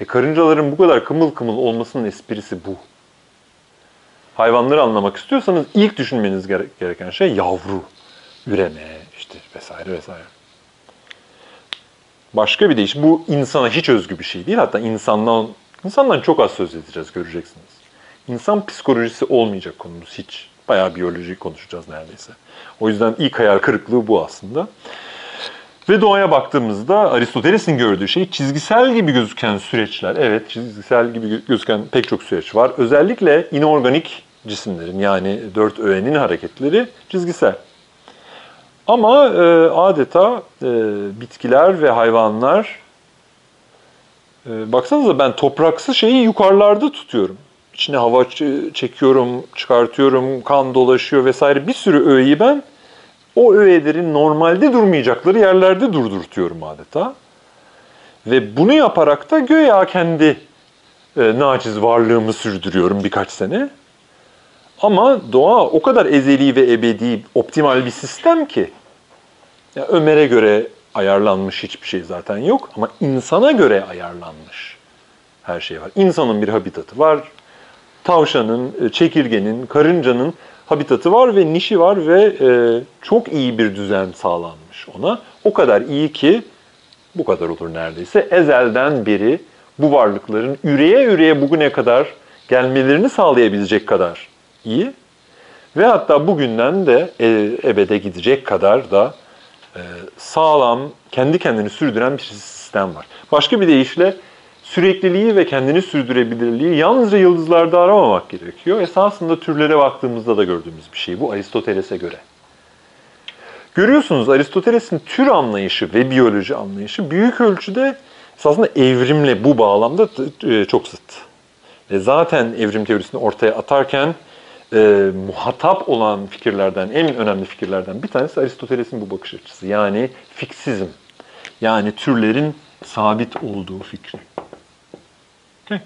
Ve karıncaların bu kadar kımıl kımıl olmasının esprisi bu. Hayvanları anlamak istiyorsanız ilk düşünmeniz gereken şey yavru, üreme, işte vesaire vesaire. Başka bir deyiş, bu insana hiç özgü bir şey değil. Hatta insandan, insandan çok az söz edeceğiz, göreceksiniz. İnsan psikolojisi olmayacak konumuz hiç. Bayağı biyoloji konuşacağız neredeyse. O yüzden ilk hayal kırıklığı bu aslında. Ve doğaya baktığımızda Aristoteles'in gördüğü şey çizgisel gibi gözüken süreçler. Evet çizgisel gibi gözüken pek çok süreç var. Özellikle inorganik cisimlerin yani dört öğenin hareketleri çizgisel. Ama e, adeta e, bitkiler ve hayvanlar Ee, baksanıza ben topraksı şeyi yukarılarda tutuyorum. İçine hava çekiyorum, çıkartıyorum, kan dolaşıyor vesaire. Bir sürü öğeyi ben o öğelerin normalde durmayacakları yerlerde durdurtuyorum adeta. Ve bunu yaparak da göya kendi e, naciz varlığımı sürdürüyorum birkaç sene. Ama doğa o kadar ezeli ve ebedi, optimal bir sistem ki. Ya Ömer'e göre ayarlanmış hiçbir şey zaten yok ama insana göre ayarlanmış her şey var. İnsanın bir habitatı var. Tavşanın, e, çekirgenin, karıncanın habitatı var ve nişi var ve e, çok iyi bir düzen sağlanmış ona. O kadar iyi ki bu kadar olur neredeyse. Ezelden beri bu varlıkların üreye üreye bugüne kadar gelmelerini sağlayabilecek kadar iyi. Ve hatta bugünden de e, ebede gidecek kadar da e, sağlam, kendi kendini sürdüren bir sistem var. Başka bir deyişle sürekliliği ve kendini sürdürebilirliği yalnızca yıldızlarda aramamak gerekiyor. Esasında türlere baktığımızda da gördüğümüz bir şey bu Aristoteles'e göre. Görüyorsunuz Aristoteles'in tür anlayışı ve biyoloji anlayışı büyük ölçüde esasında evrimle bu bağlamda e, çok zıt. Ve zaten evrim teorisini ortaya atarken e, muhatap olan fikirlerden, en önemli fikirlerden bir tanesi Aristoteles'in bu bakış açısı. Yani fiksizm. Yani türlerin sabit olduğu fikri. Okay.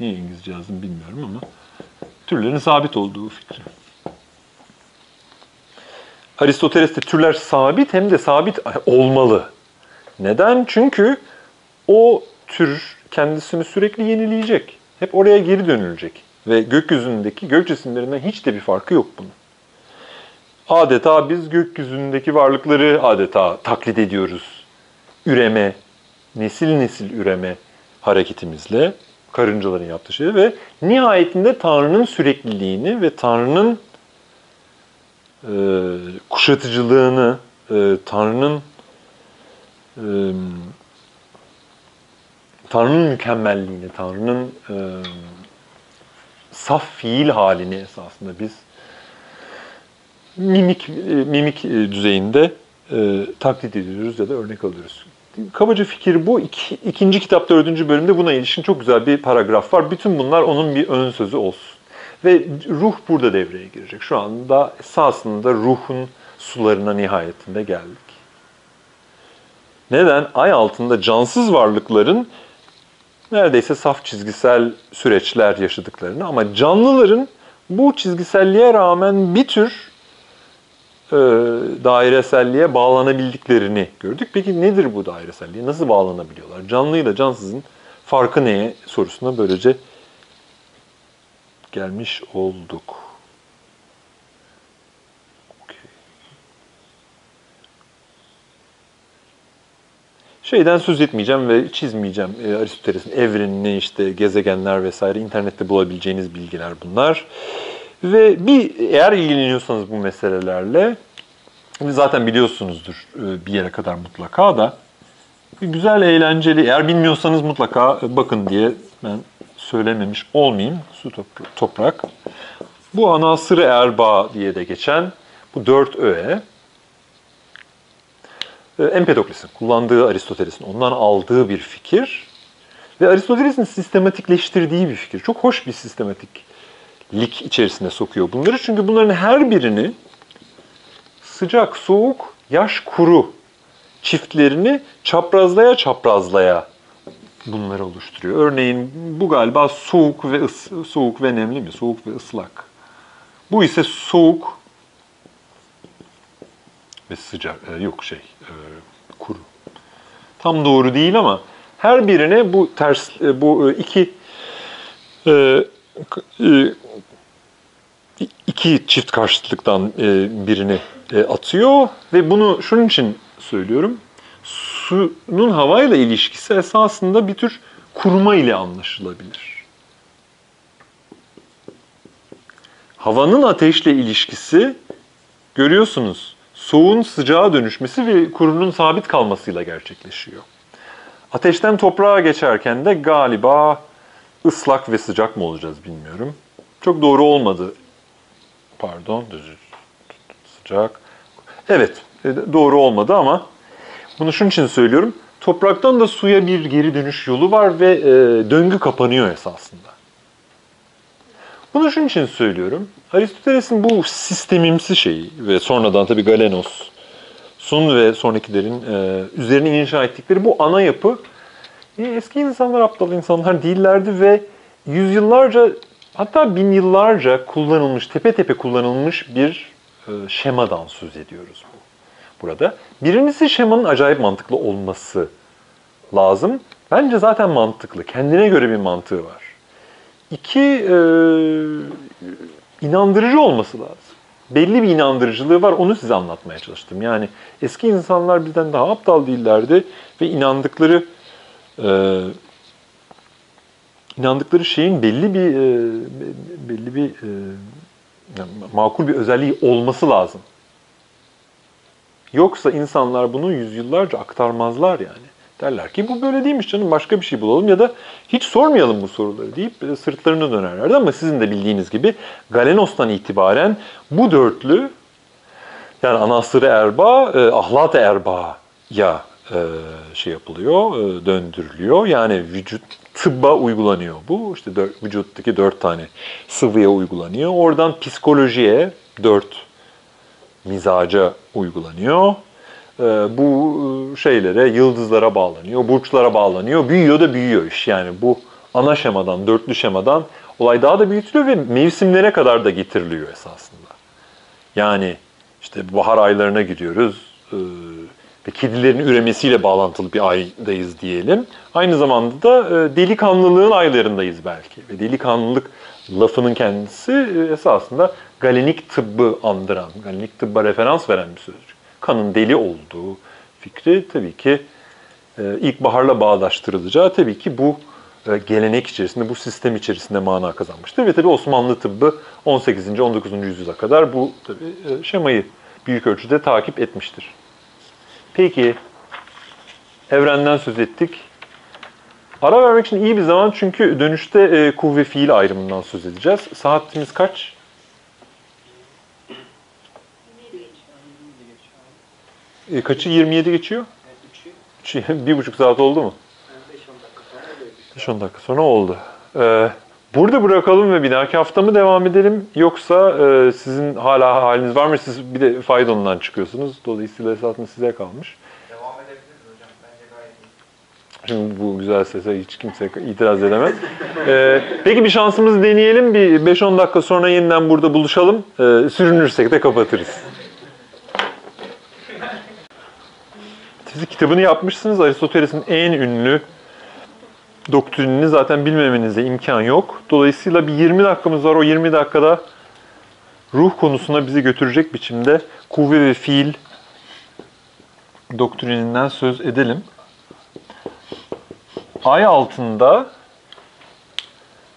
Niye İngilizce yazdım bilmiyorum ama türlerin sabit olduğu fikri. Aristoteles'te türler sabit hem de sabit olmalı. Neden? Çünkü o tür kendisini sürekli yenileyecek. Hep oraya geri dönülecek. Ve gökyüzündeki gök cisimlerinden hiç de bir farkı yok bunun. Adeta biz gökyüzündeki varlıkları adeta taklit ediyoruz. Üreme, nesil nesil üreme hareketimizle karıncaların yaptığı şey ve nihayetinde Tanrı'nın sürekliliğini ve Tanrı'nın e, kuşatıcılığını, e, Tanrı'nın e, Tanrı'nın mükemmelliğini, Tanrı'nın e, saf fiil halini esasında biz mimik e, mimik e, düzeyinde e, taklit ediyoruz ya da örnek alıyoruz. Kabaca fikir bu. İki, ikinci kitap dördüncü bölümde buna ilişkin çok güzel bir paragraf var. Bütün bunlar onun bir ön sözü olsun. Ve ruh burada devreye girecek. Şu anda esasında ruhun sularına nihayetinde geldik. Neden? Ay altında cansız varlıkların neredeyse saf çizgisel süreçler yaşadıklarını ama canlıların bu çizgiselliğe rağmen bir tür e, daireselliğe bağlanabildiklerini gördük. Peki nedir bu daireselliğe? Nasıl bağlanabiliyorlar? Canlıyla cansızın farkı neye sorusuna böylece gelmiş olduk. Şeyden söz etmeyeceğim ve çizmeyeceğim e, Aristoteles'in evrenini, işte gezegenler vesaire internette bulabileceğiniz bilgiler bunlar. Ve bir eğer ilgileniyorsanız bu meselelerle zaten biliyorsunuzdur e, bir yere kadar mutlaka da güzel, eğlenceli. Eğer bilmiyorsanız mutlaka bakın diye ben söylememiş olmayayım. Su toprak. Bu anasırı erba diye de geçen bu dört öğe e, Empedokles'in kullandığı Aristoteles'in ondan aldığı bir fikir ve Aristoteles'in sistematikleştirdiği bir fikir. Çok hoş bir sistematiklik içerisine sokuyor bunları. Çünkü bunların her birini sıcak, soğuk, yaş, kuru çiftlerini çaprazlaya çaprazlaya bunları oluşturuyor. Örneğin bu galiba soğuk ve ıs, soğuk ve nemli mi? Soğuk ve ıslak. Bu ise soğuk ve sıcak. E, yok şey, kuru. Tam doğru değil ama her birine bu ters e, bu e, iki e, iki çift karşıtlıktan birini atıyor ve bunu şunun için söylüyorum. Suyun havayla ilişkisi esasında bir tür kuruma ile anlaşılabilir. Havanın ateşle ilişkisi görüyorsunuz soğuğun sıcağa dönüşmesi ve kurunun sabit kalmasıyla gerçekleşiyor. Ateşten toprağa geçerken de galiba ıslak ve sıcak mı olacağız bilmiyorum. Çok doğru olmadı. Pardon, sıcak. Evet, doğru olmadı ama bunu şunun için söylüyorum. topraktan da suya bir geri dönüş yolu var ve e, döngü kapanıyor esasında. Bunu şunun için söylüyorum. Aristoteles'in bu sistemimsi şeyi ve sonradan tabii Galenos, Sun ve sonrakilerin e, üzerine inşa ettikleri bu ana yapı e, eski insanlar aptal insanlar değillerdi ve yüzyıllarca hatta bin yıllarca kullanılmış, tepe tepe kullanılmış bir e, şemadan söz ediyoruz bu burada. Birincisi şemanın acayip mantıklı olması lazım. Bence zaten mantıklı. Kendine göre bir mantığı var. İki, e, inandırıcı olması lazım. Belli bir inandırıcılığı var. Onu size anlatmaya çalıştım. Yani eski insanlar bizden daha aptal değillerdi ve inandıkları e, inandıkları şeyin belli bir e, belli bir e, yani makul bir özelliği olması lazım. Yoksa insanlar bunu yüzyıllarca aktarmazlar yani. Derler ki bu böyle değilmiş canım başka bir şey bulalım ya da hiç sormayalım bu soruları deyip böyle sırtlarını dönerlerdi. Ama sizin de bildiğiniz gibi Galenos'tan itibaren bu dörtlü yani anasırı erba, e, ahlat erba ya e, şey yapılıyor, e, döndürülüyor. Yani vücut tıbba uygulanıyor bu. İşte dört, vücuttaki dört tane sıvıya uygulanıyor. Oradan psikolojiye dört mizaca uygulanıyor. Ee, bu şeylere, yıldızlara bağlanıyor, burçlara bağlanıyor. Büyüyor da büyüyor iş. Yani bu ana şemadan, dörtlü şemadan olay daha da büyütülüyor ve mevsimlere kadar da getiriliyor esasında. Yani işte bahar aylarına gidiyoruz ee, ve kedilerin üremesiyle bağlantılı bir aydayız diyelim. Aynı zamanda da e, delikanlılığın aylarındayız belki. Ve delikanlılık lafının kendisi e, esasında galenik tıbbı andıran, galenik tıbba referans veren bir sözcük. Kanın deli olduğu fikri tabii ki e, ilkbaharla bağdaştırılacağı tabii ki bu e, gelenek içerisinde, bu sistem içerisinde mana kazanmıştır. Ve tabii Osmanlı tıbbı 18. 19. yüzyıla kadar bu tabii şemayı büyük ölçüde takip etmiştir. Peki, evrenden söz ettik. Ara vermek için iyi bir zaman çünkü dönüşte e, kuvve fiil ayrımından söz edeceğiz. Saatimiz kaç? E, kaçı? 27 geçiyor?
Üçü. (laughs)
bir buçuk saat oldu mu? 5-10 dakika sonra oldu. Ee, burada bırakalım ve bir dahaki hafta mı devam edelim? Yoksa e, sizin hala haliniz var mı? Siz bir de faydalandan çıkıyorsunuz. Dolayısıyla esasında size kalmış.
Devam edebiliriz hocam. Bence gayet iyi.
Şimdi bu güzel sese hiç kimse itiraz edemez. Ee, peki bir şansımızı deneyelim. Bir 5-10 dakika sonra yeniden burada buluşalım. Ee, sürünürsek de kapatırız. Siz kitabını yapmışsınız. Aristoteles'in en ünlü doktrinini zaten bilmemenize imkan yok. Dolayısıyla bir 20 dakikamız var. O 20 dakikada ruh konusuna bizi götürecek biçimde kuvve ve fiil doktrininden söz edelim. Ay altında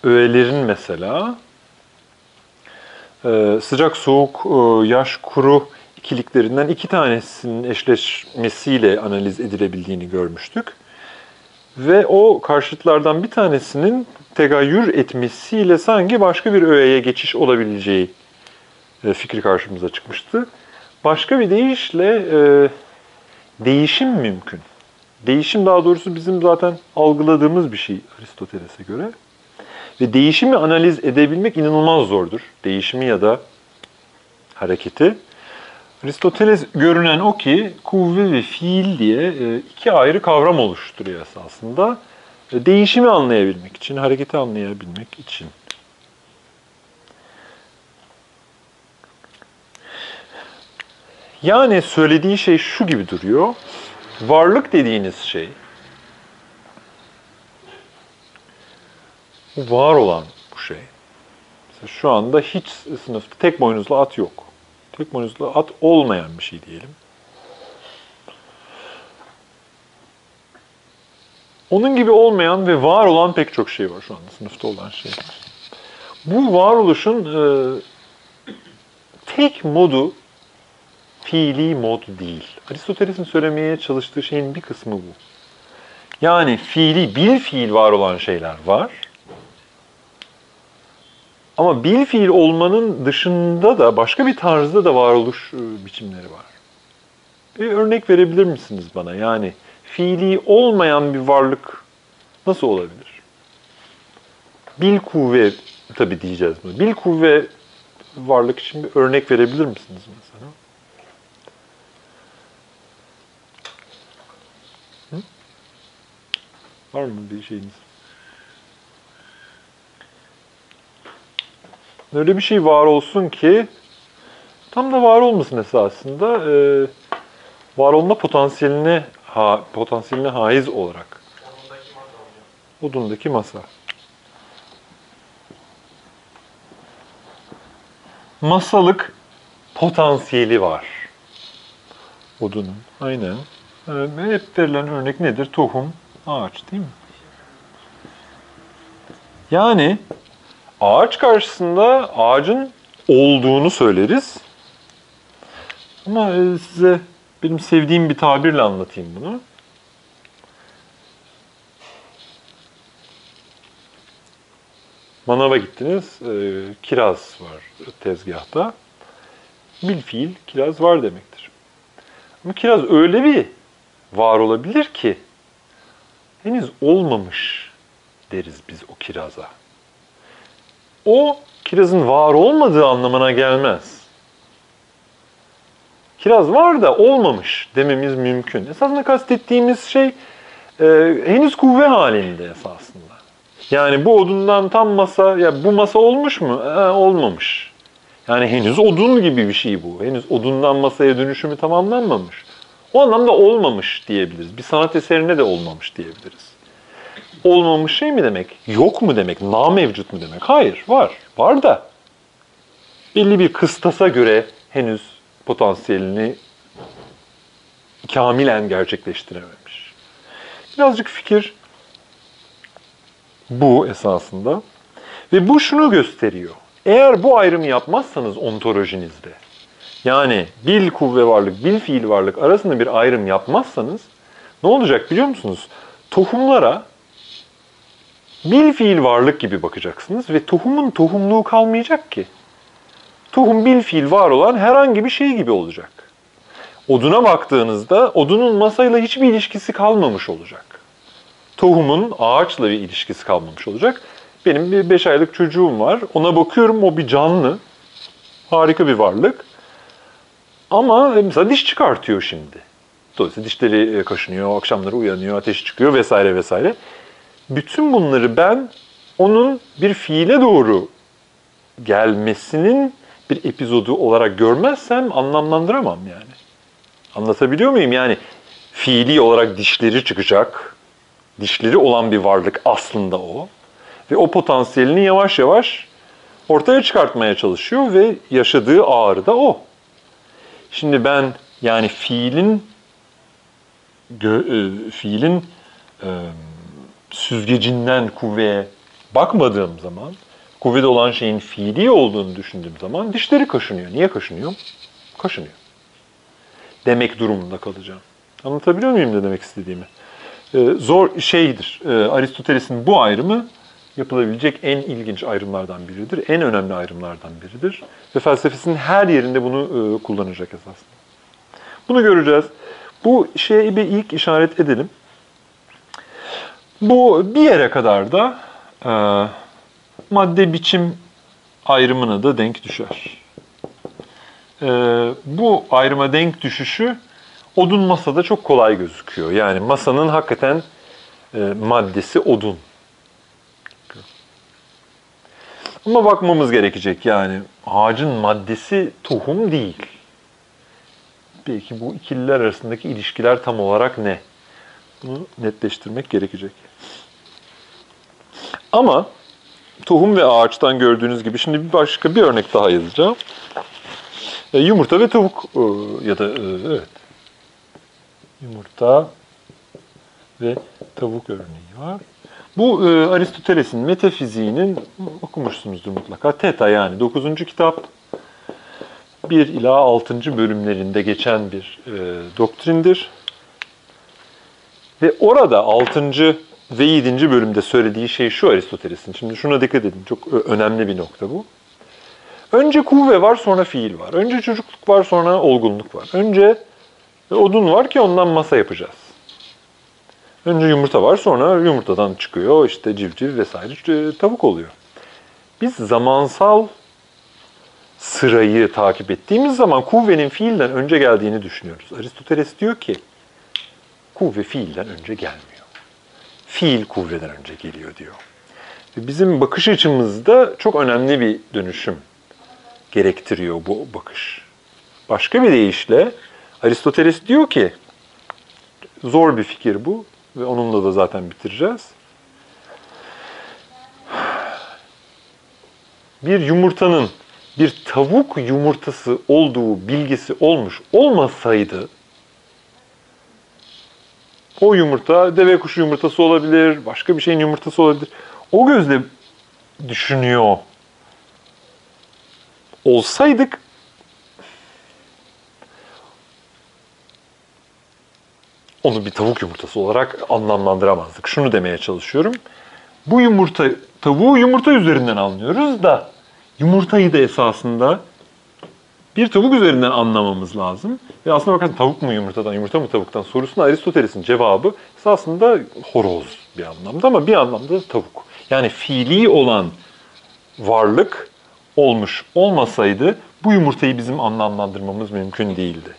öğelerin mesela e, sıcak soğuk e, yaş kuru ikiliklerinden iki tanesinin eşleşmesiyle analiz edilebildiğini görmüştük. Ve o karşıtlardan bir tanesinin tegayyür etmesiyle sanki başka bir öğeye geçiş olabileceği e, fikri karşımıza çıkmıştı. Başka bir deyişle e, değişim mümkün. Değişim daha doğrusu bizim zaten algıladığımız bir şey Aristoteles'e göre. Ve değişimi analiz edebilmek inanılmaz zordur. Değişimi ya da hareketi. Aristoteles görünen o ki kuvve ve fiil diye e, iki ayrı kavram oluşturuyor esasında. E, değişimi anlayabilmek için, hareketi anlayabilmek için. Yani söylediği şey şu gibi duruyor. Varlık dediğiniz şey, var olan bu şey. Mesela şu anda hiç sınıfta tek boynuzlu at yok. Tek boynuzlu at olmayan bir şey diyelim. Onun gibi olmayan ve var olan pek çok şey var şu anda sınıfta olan şeyler. Bu varoluşun e, tek modu fiili mod değil. Aristoteles'in söylemeye çalıştığı şeyin bir kısmı bu. Yani fiili, bil fiil var olan şeyler var. Ama bil fiil olmanın dışında da başka bir tarzda da varoluş e, biçimleri var. Bir örnek verebilir misiniz bana? Yani fiili olmayan bir varlık nasıl olabilir? Bil kuvve tabii diyeceğiz bunu. Bil kuvve varlık için bir örnek verebilir misiniz mesela? Hı? Var mı bir şeyiniz? Öyle bir şey var olsun ki tam da var olmasın esasında e, var olma potansiyeline ha, potansiyeline haiz olarak odundaki masa. Masalık potansiyeli var. Odunun. Aynen. Evet, hep verilen örnek nedir? Tohum, ağaç değil mi? Yani ağaç karşısında ağacın olduğunu söyleriz. Ama e, size benim sevdiğim bir tabirle anlatayım bunu. Manava gittiniz, e, kiraz var tezgahta. Bilfiil kiraz var demektir. Ama kiraz öyle bir var olabilir ki henüz olmamış deriz biz o kiraza. O kirazın var olmadığı anlamına gelmez. Kiraz var da olmamış dememiz mümkün. Esasında kastettiğimiz şey e, henüz kuvve halinde esasında. Yani bu odundan tam masa, ya bu masa olmuş mu? Ee, olmamış. Yani henüz odun gibi bir şey bu. Henüz odundan masaya dönüşümü tamamlanmamış. O anlamda olmamış diyebiliriz. Bir sanat eserine de olmamış diyebiliriz. Olmamış şey mi demek? Yok mu demek? Na mevcut mu demek? Hayır, var. Var da belli bir kıstasa göre henüz potansiyelini kamilen gerçekleştirememiş. Birazcık fikir bu esasında. Ve bu şunu gösteriyor. Eğer bu ayrımı yapmazsanız ontolojinizde, yani bil kuvve varlık, bil fiil varlık arasında bir ayrım yapmazsanız ne olacak biliyor musunuz? Tohumlara bil fiil varlık gibi bakacaksınız ve tohumun tohumluğu kalmayacak ki. Tohum bil fiil var olan herhangi bir şey gibi olacak. Oduna baktığınızda odunun masayla hiçbir ilişkisi kalmamış olacak tohumun ağaçla bir ilişkisi kalmamış olacak. Benim bir 5 aylık çocuğum var. Ona bakıyorum o bir canlı. Harika bir varlık. Ama mesela diş çıkartıyor şimdi. Dolayısıyla dişleri e, kaşınıyor, akşamları uyanıyor, ateş çıkıyor vesaire vesaire. Bütün bunları ben onun bir fiile doğru gelmesinin bir epizodu olarak görmezsem anlamlandıramam yani. Anlatabiliyor muyum? Yani fiili olarak dişleri çıkacak, dişleri olan bir varlık aslında o. Ve o potansiyelini yavaş yavaş ortaya çıkartmaya çalışıyor ve yaşadığı ağrı da o. Şimdi ben yani fiilin e, fiilin e, süzgecinden kuvveye bakmadığım zaman, kuvvede olan şeyin fiili olduğunu düşündüğüm zaman dişleri kaşınıyor. Niye kaşınıyor? Kaşınıyor. Demek durumunda kalacağım. Anlatabiliyor muyum ne demek istediğimi? Ee, zor şeydir. Ee, Aristoteles'in bu ayrımı yapılabilecek en ilginç ayrımlardan biridir. En önemli ayrımlardan biridir. Ve felsefesinin her yerinde bunu e, kullanacak esasında. Bunu göreceğiz. Bu şeye bir ilk işaret edelim. Bu bir yere kadar da e, madde biçim ayrımına da denk düşer. E, bu ayrıma denk düşüşü odun masada çok kolay gözüküyor. Yani masanın hakikaten e, maddesi odun. Ama bakmamız gerekecek yani ağacın maddesi tohum değil. Peki bu ikililer arasındaki ilişkiler tam olarak ne? Bunu netleştirmek gerekecek. Ama tohum ve ağaçtan gördüğünüz gibi şimdi bir başka bir örnek daha yazacağım. E, yumurta ve tavuk e, ya da e, evet yumurta ve tavuk örneği var. Bu e, Aristoteles'in metafiziğinin okumuşsunuzdur mutlaka. Teta yani 9. kitap 1 ila 6. bölümlerinde geçen bir e, doktrindir. Ve orada 6. ve 7. bölümde söylediği şey şu Aristoteles'in. Şimdi şuna dikkat edin. Çok önemli bir nokta bu. Önce kuvve var sonra fiil var. Önce çocukluk var sonra olgunluk var. Önce odun var ki ondan masa yapacağız. Önce yumurta var sonra yumurtadan çıkıyor işte civciv vesaire tavuk oluyor. Biz zamansal sırayı takip ettiğimiz zaman kuvvenin fiilden önce geldiğini düşünüyoruz. Aristoteles diyor ki kuvve fiilden önce gelmiyor. Fiil kuvveden önce geliyor diyor. Bizim bakış açımızda çok önemli bir dönüşüm gerektiriyor bu bakış. Başka bir deyişle Aristoteles diyor ki zor bir fikir bu ve onunla da zaten bitireceğiz. Bir yumurtanın bir tavuk yumurtası olduğu bilgisi olmuş olmasaydı o yumurta deve kuşu yumurtası olabilir, başka bir şeyin yumurtası olabilir. O gözle düşünüyor olsaydık onu bir tavuk yumurtası olarak anlamlandıramazdık. Şunu demeye çalışıyorum. Bu yumurta, tavuğu yumurta üzerinden anlıyoruz da yumurtayı da esasında bir tavuk üzerinden anlamamız lazım. Ve aslında bakarsan tavuk mu yumurtadan, yumurta mı tavuktan sorusuna Aristoteles'in cevabı esasında horoz bir anlamda ama bir anlamda da tavuk. Yani fiili olan varlık olmuş olmasaydı bu yumurtayı bizim anlamlandırmamız mümkün değildi.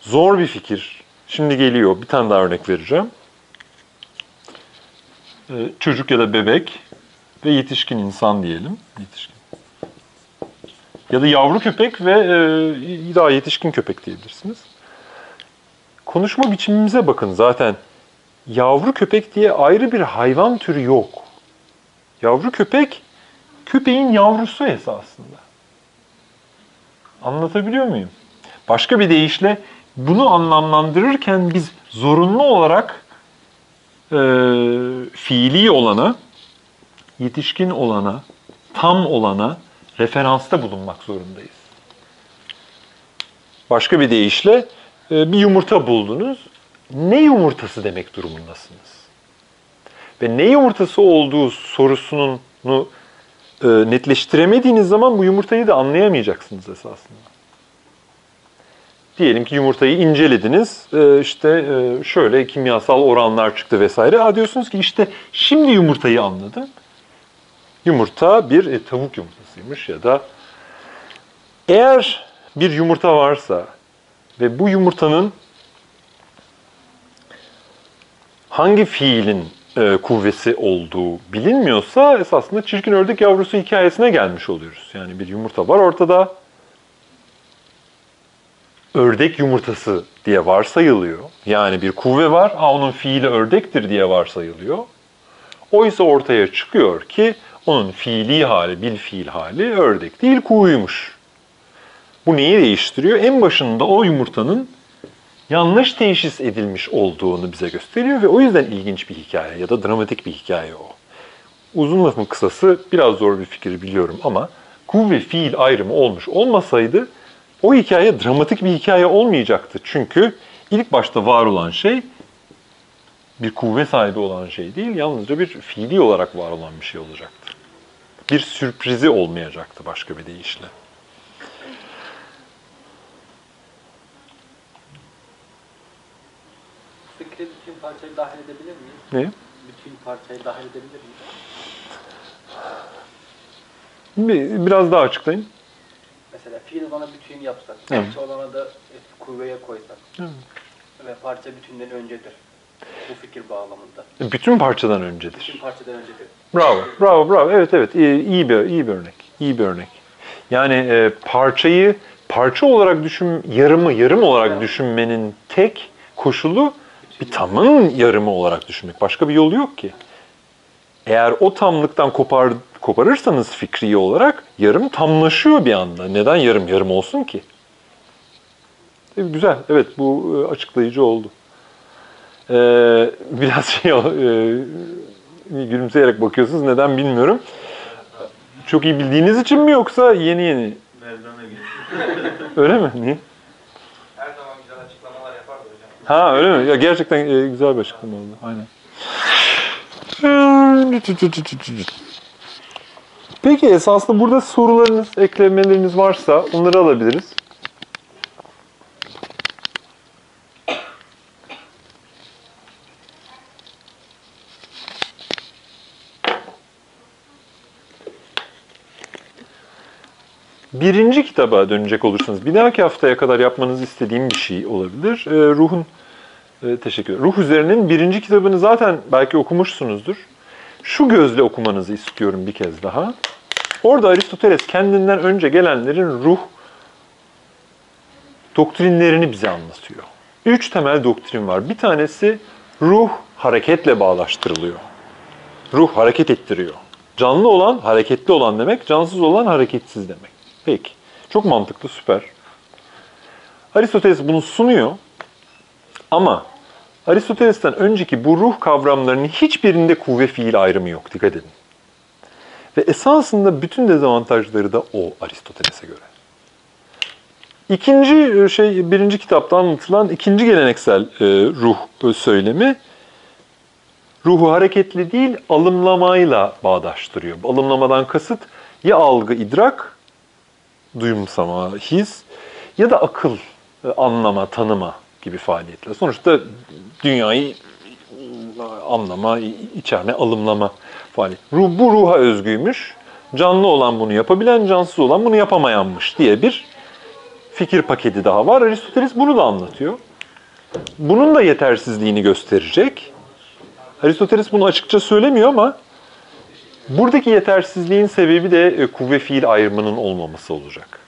Zor bir fikir. Şimdi geliyor. Bir tane daha örnek vereceğim. Ee, çocuk ya da bebek ve yetişkin insan diyelim. Yetişkin. Ya da yavru köpek ve e, daha yetişkin köpek diyebilirsiniz. Konuşma biçimimize bakın zaten. Yavru köpek diye ayrı bir hayvan türü yok. Yavru köpek köpeğin yavrusu esasında. Anlatabiliyor muyum? Başka bir deyişle bunu anlamlandırırken biz zorunlu olarak e, fiili olana, yetişkin olana, tam olana referansta bulunmak zorundayız. Başka bir deyişle e, bir yumurta buldunuz. Ne yumurtası demek durumundasınız? Ve ne yumurtası olduğu sorusunun e, netleştiremediğiniz zaman bu yumurtayı da anlayamayacaksınız esasında. Diyelim ki yumurtayı incelediniz, e, işte şöyle kimyasal oranlar çıktı vesaire. Aa diyorsunuz ki işte şimdi yumurtayı anladım. Yumurta bir tavuk yumurtasıymış ya da eğer bir yumurta varsa ve bu yumurtanın hangi fiilin e, kuvvesi olduğu bilinmiyorsa esasında çirkin ördek yavrusu hikayesine gelmiş oluyoruz. Yani bir yumurta var ortada. Ördek yumurtası diye varsayılıyor. Yani bir kuvve var, ha, onun fiili ördektir diye varsayılıyor. Oysa ortaya çıkıyor ki onun fiili hali, bil fiil hali ördek değil kuğuymuş. Bu neyi değiştiriyor? En başında o yumurtanın yanlış teşhis edilmiş olduğunu bize gösteriyor ve o yüzden ilginç bir hikaye ya da dramatik bir hikaye o. Uzun lafın kısası biraz zor bir fikir biliyorum ama kuvve fiil ayrımı olmuş olmasaydı o hikaye dramatik bir hikaye olmayacaktı. Çünkü ilk başta var olan şey bir kuvve sahibi olan şey değil, yalnızca bir fiili olarak var olan bir şey olacaktı. Bir sürprizi olmayacaktı başka bir deyişle.
Fikre bütün parçayı dahil edebilir miyiz?
Ne?
Bütün parçayı dahil edebilir miyiz?
Bir, biraz daha açıklayın.
Mesela fiil olana bütün yapsak,
Evet.
parça olana da e, kuvveye koysak
Evet.
ve parça bütünden öncedir. Bu fikir bağlamında.
Bütün parçadan öncedir.
Bütün parçadan öncedir.
Bravo, bravo, bravo. Evet, evet. İyi, iyi bir, iyi bir örnek. İyi bir örnek. Yani e, parçayı parça olarak düşün, yarımı yarım olarak
Evet.
düşünmenin tek koşulu bir tamın yarımı olarak düşünmek. Başka bir yolu yok ki. Eğer o tamlıktan kopar, koparırsanız fikri olarak yarım tamlaşıyor bir anda. Neden yarım yarım olsun ki? E, güzel, evet bu e, açıklayıcı oldu. Ee, (laughs) biraz şey, e, gülümseyerek bakıyorsunuz. Neden bilmiyorum. Çok iyi bildiğiniz için mi yoksa yeni yeni? (laughs) Öyle mi? Niye?
Her zaman güzel açıklamalar yapardı hocam.
Ha öyle mi? Ya gerçekten e, güzel bir açıklama oldu. Aynen. Peki esasında burada sorularınız, eklemeleriniz varsa onları alabiliriz. Birinci kitaba dönecek olursanız, bir dahaki haftaya kadar yapmanızı istediğim bir şey olabilir. Ee, ruhun, e, teşekkür ederim. Ruh üzerinin birinci kitabını zaten belki okumuşsunuzdur. Şu gözle okumanızı istiyorum bir kez daha. Orada Aristoteles kendinden önce gelenlerin ruh doktrinlerini bize anlatıyor. Üç temel doktrin var. Bir tanesi ruh hareketle bağlaştırılıyor. Ruh hareket ettiriyor. Canlı olan hareketli olan demek, cansız olan hareketsiz demek. Peki. Çok mantıklı, süper. Aristoteles bunu sunuyor. Ama Aristoteles'ten önceki bu ruh kavramlarının hiçbirinde kuvve fiil ayrımı yok. Dikkat edin. Ve esasında bütün dezavantajları da o Aristoteles'e göre. İkinci e, şey, birinci kitapta anlatılan ikinci geleneksel e, ruh e, söylemi, ruhu hareketli değil, alımlamayla bağdaştırıyor. Alımlamadan kasıt ya algı, idrak, duyumsama, his ya da akıl, e, anlama, tanıma gibi faaliyetler. Sonuçta dünyayı e, anlama, içerme, alımlama faaliyet. Ruh, bu ruha özgüymüş. Canlı olan bunu yapabilen, cansız olan bunu yapamayanmış diye bir fikir paketi daha var. Aristoteles bunu da anlatıyor. Bunun da yetersizliğini gösterecek. Aristoteles bunu açıkça söylemiyor ama buradaki yetersizliğin sebebi de e, kuvve fiil ayrımının olmaması olacak.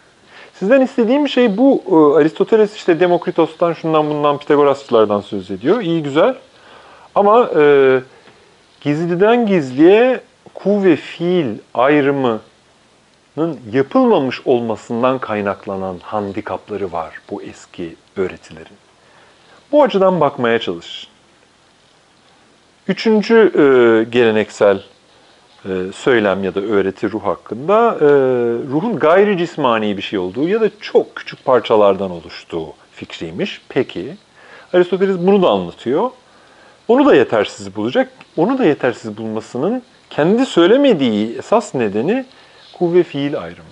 Sizden istediğim şey bu. E, Aristoteles işte Demokritos'tan, şundan bundan, Pitagorasçılardan söz ediyor. İyi güzel. Ama e, gizliden gizliye kuvve fiil ayrımı yapılmamış olmasından kaynaklanan handikapları var bu eski öğretilerin. Bu açıdan bakmaya çalış. Üçüncü e, geleneksel söylem ya da öğreti ruh hakkında e, ruhun gayri cismani bir şey olduğu ya da çok küçük parçalardan oluştuğu fikriymiş. Peki, Aristoteles bunu da anlatıyor. Onu da yetersiz bulacak. Onu da yetersiz bulmasının kendi söylemediği esas nedeni kuvve fiil ayrımını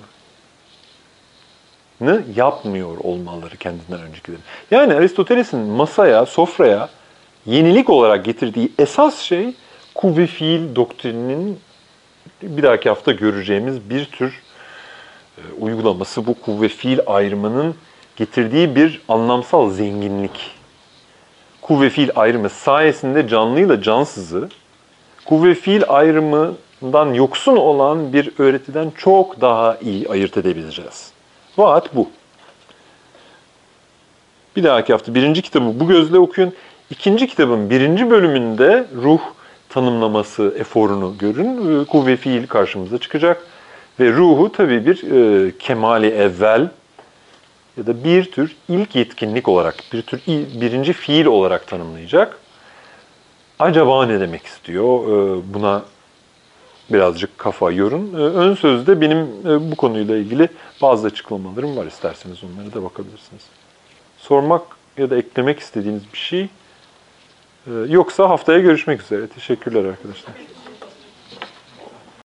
yapmıyor olmaları kendinden öncekilerin. Yani Aristoteles'in masaya, sofraya yenilik olarak getirdiği esas şey kuvve fiil doktrininin bir dahaki hafta göreceğimiz bir tür e, uygulaması bu kuvve fiil ayrımının getirdiği bir anlamsal zenginlik. Kuvve fiil ayrımı sayesinde canlıyla cansızı kuvve fiil ayrımından yoksun olan bir öğretiden çok daha iyi ayırt edebileceğiz. Vaat bu. Bir dahaki hafta birinci kitabı bu gözle okuyun. İkinci kitabın birinci bölümünde ruh tanımlaması eforunu görün. Kuvve fiil karşımıza çıkacak. Ve ruhu tabii bir e, kemali evvel ya da bir tür ilk yetkinlik olarak, bir tür birinci fiil olarak tanımlayacak. Acaba ne demek istiyor? E, buna birazcık kafa yorun. E, ön sözde benim e, bu konuyla ilgili bazı açıklamalarım var. İsterseniz onlara da bakabilirsiniz. Sormak ya da eklemek istediğiniz bir şey yoksa haftaya görüşmek üzere. Teşekkürler arkadaşlar.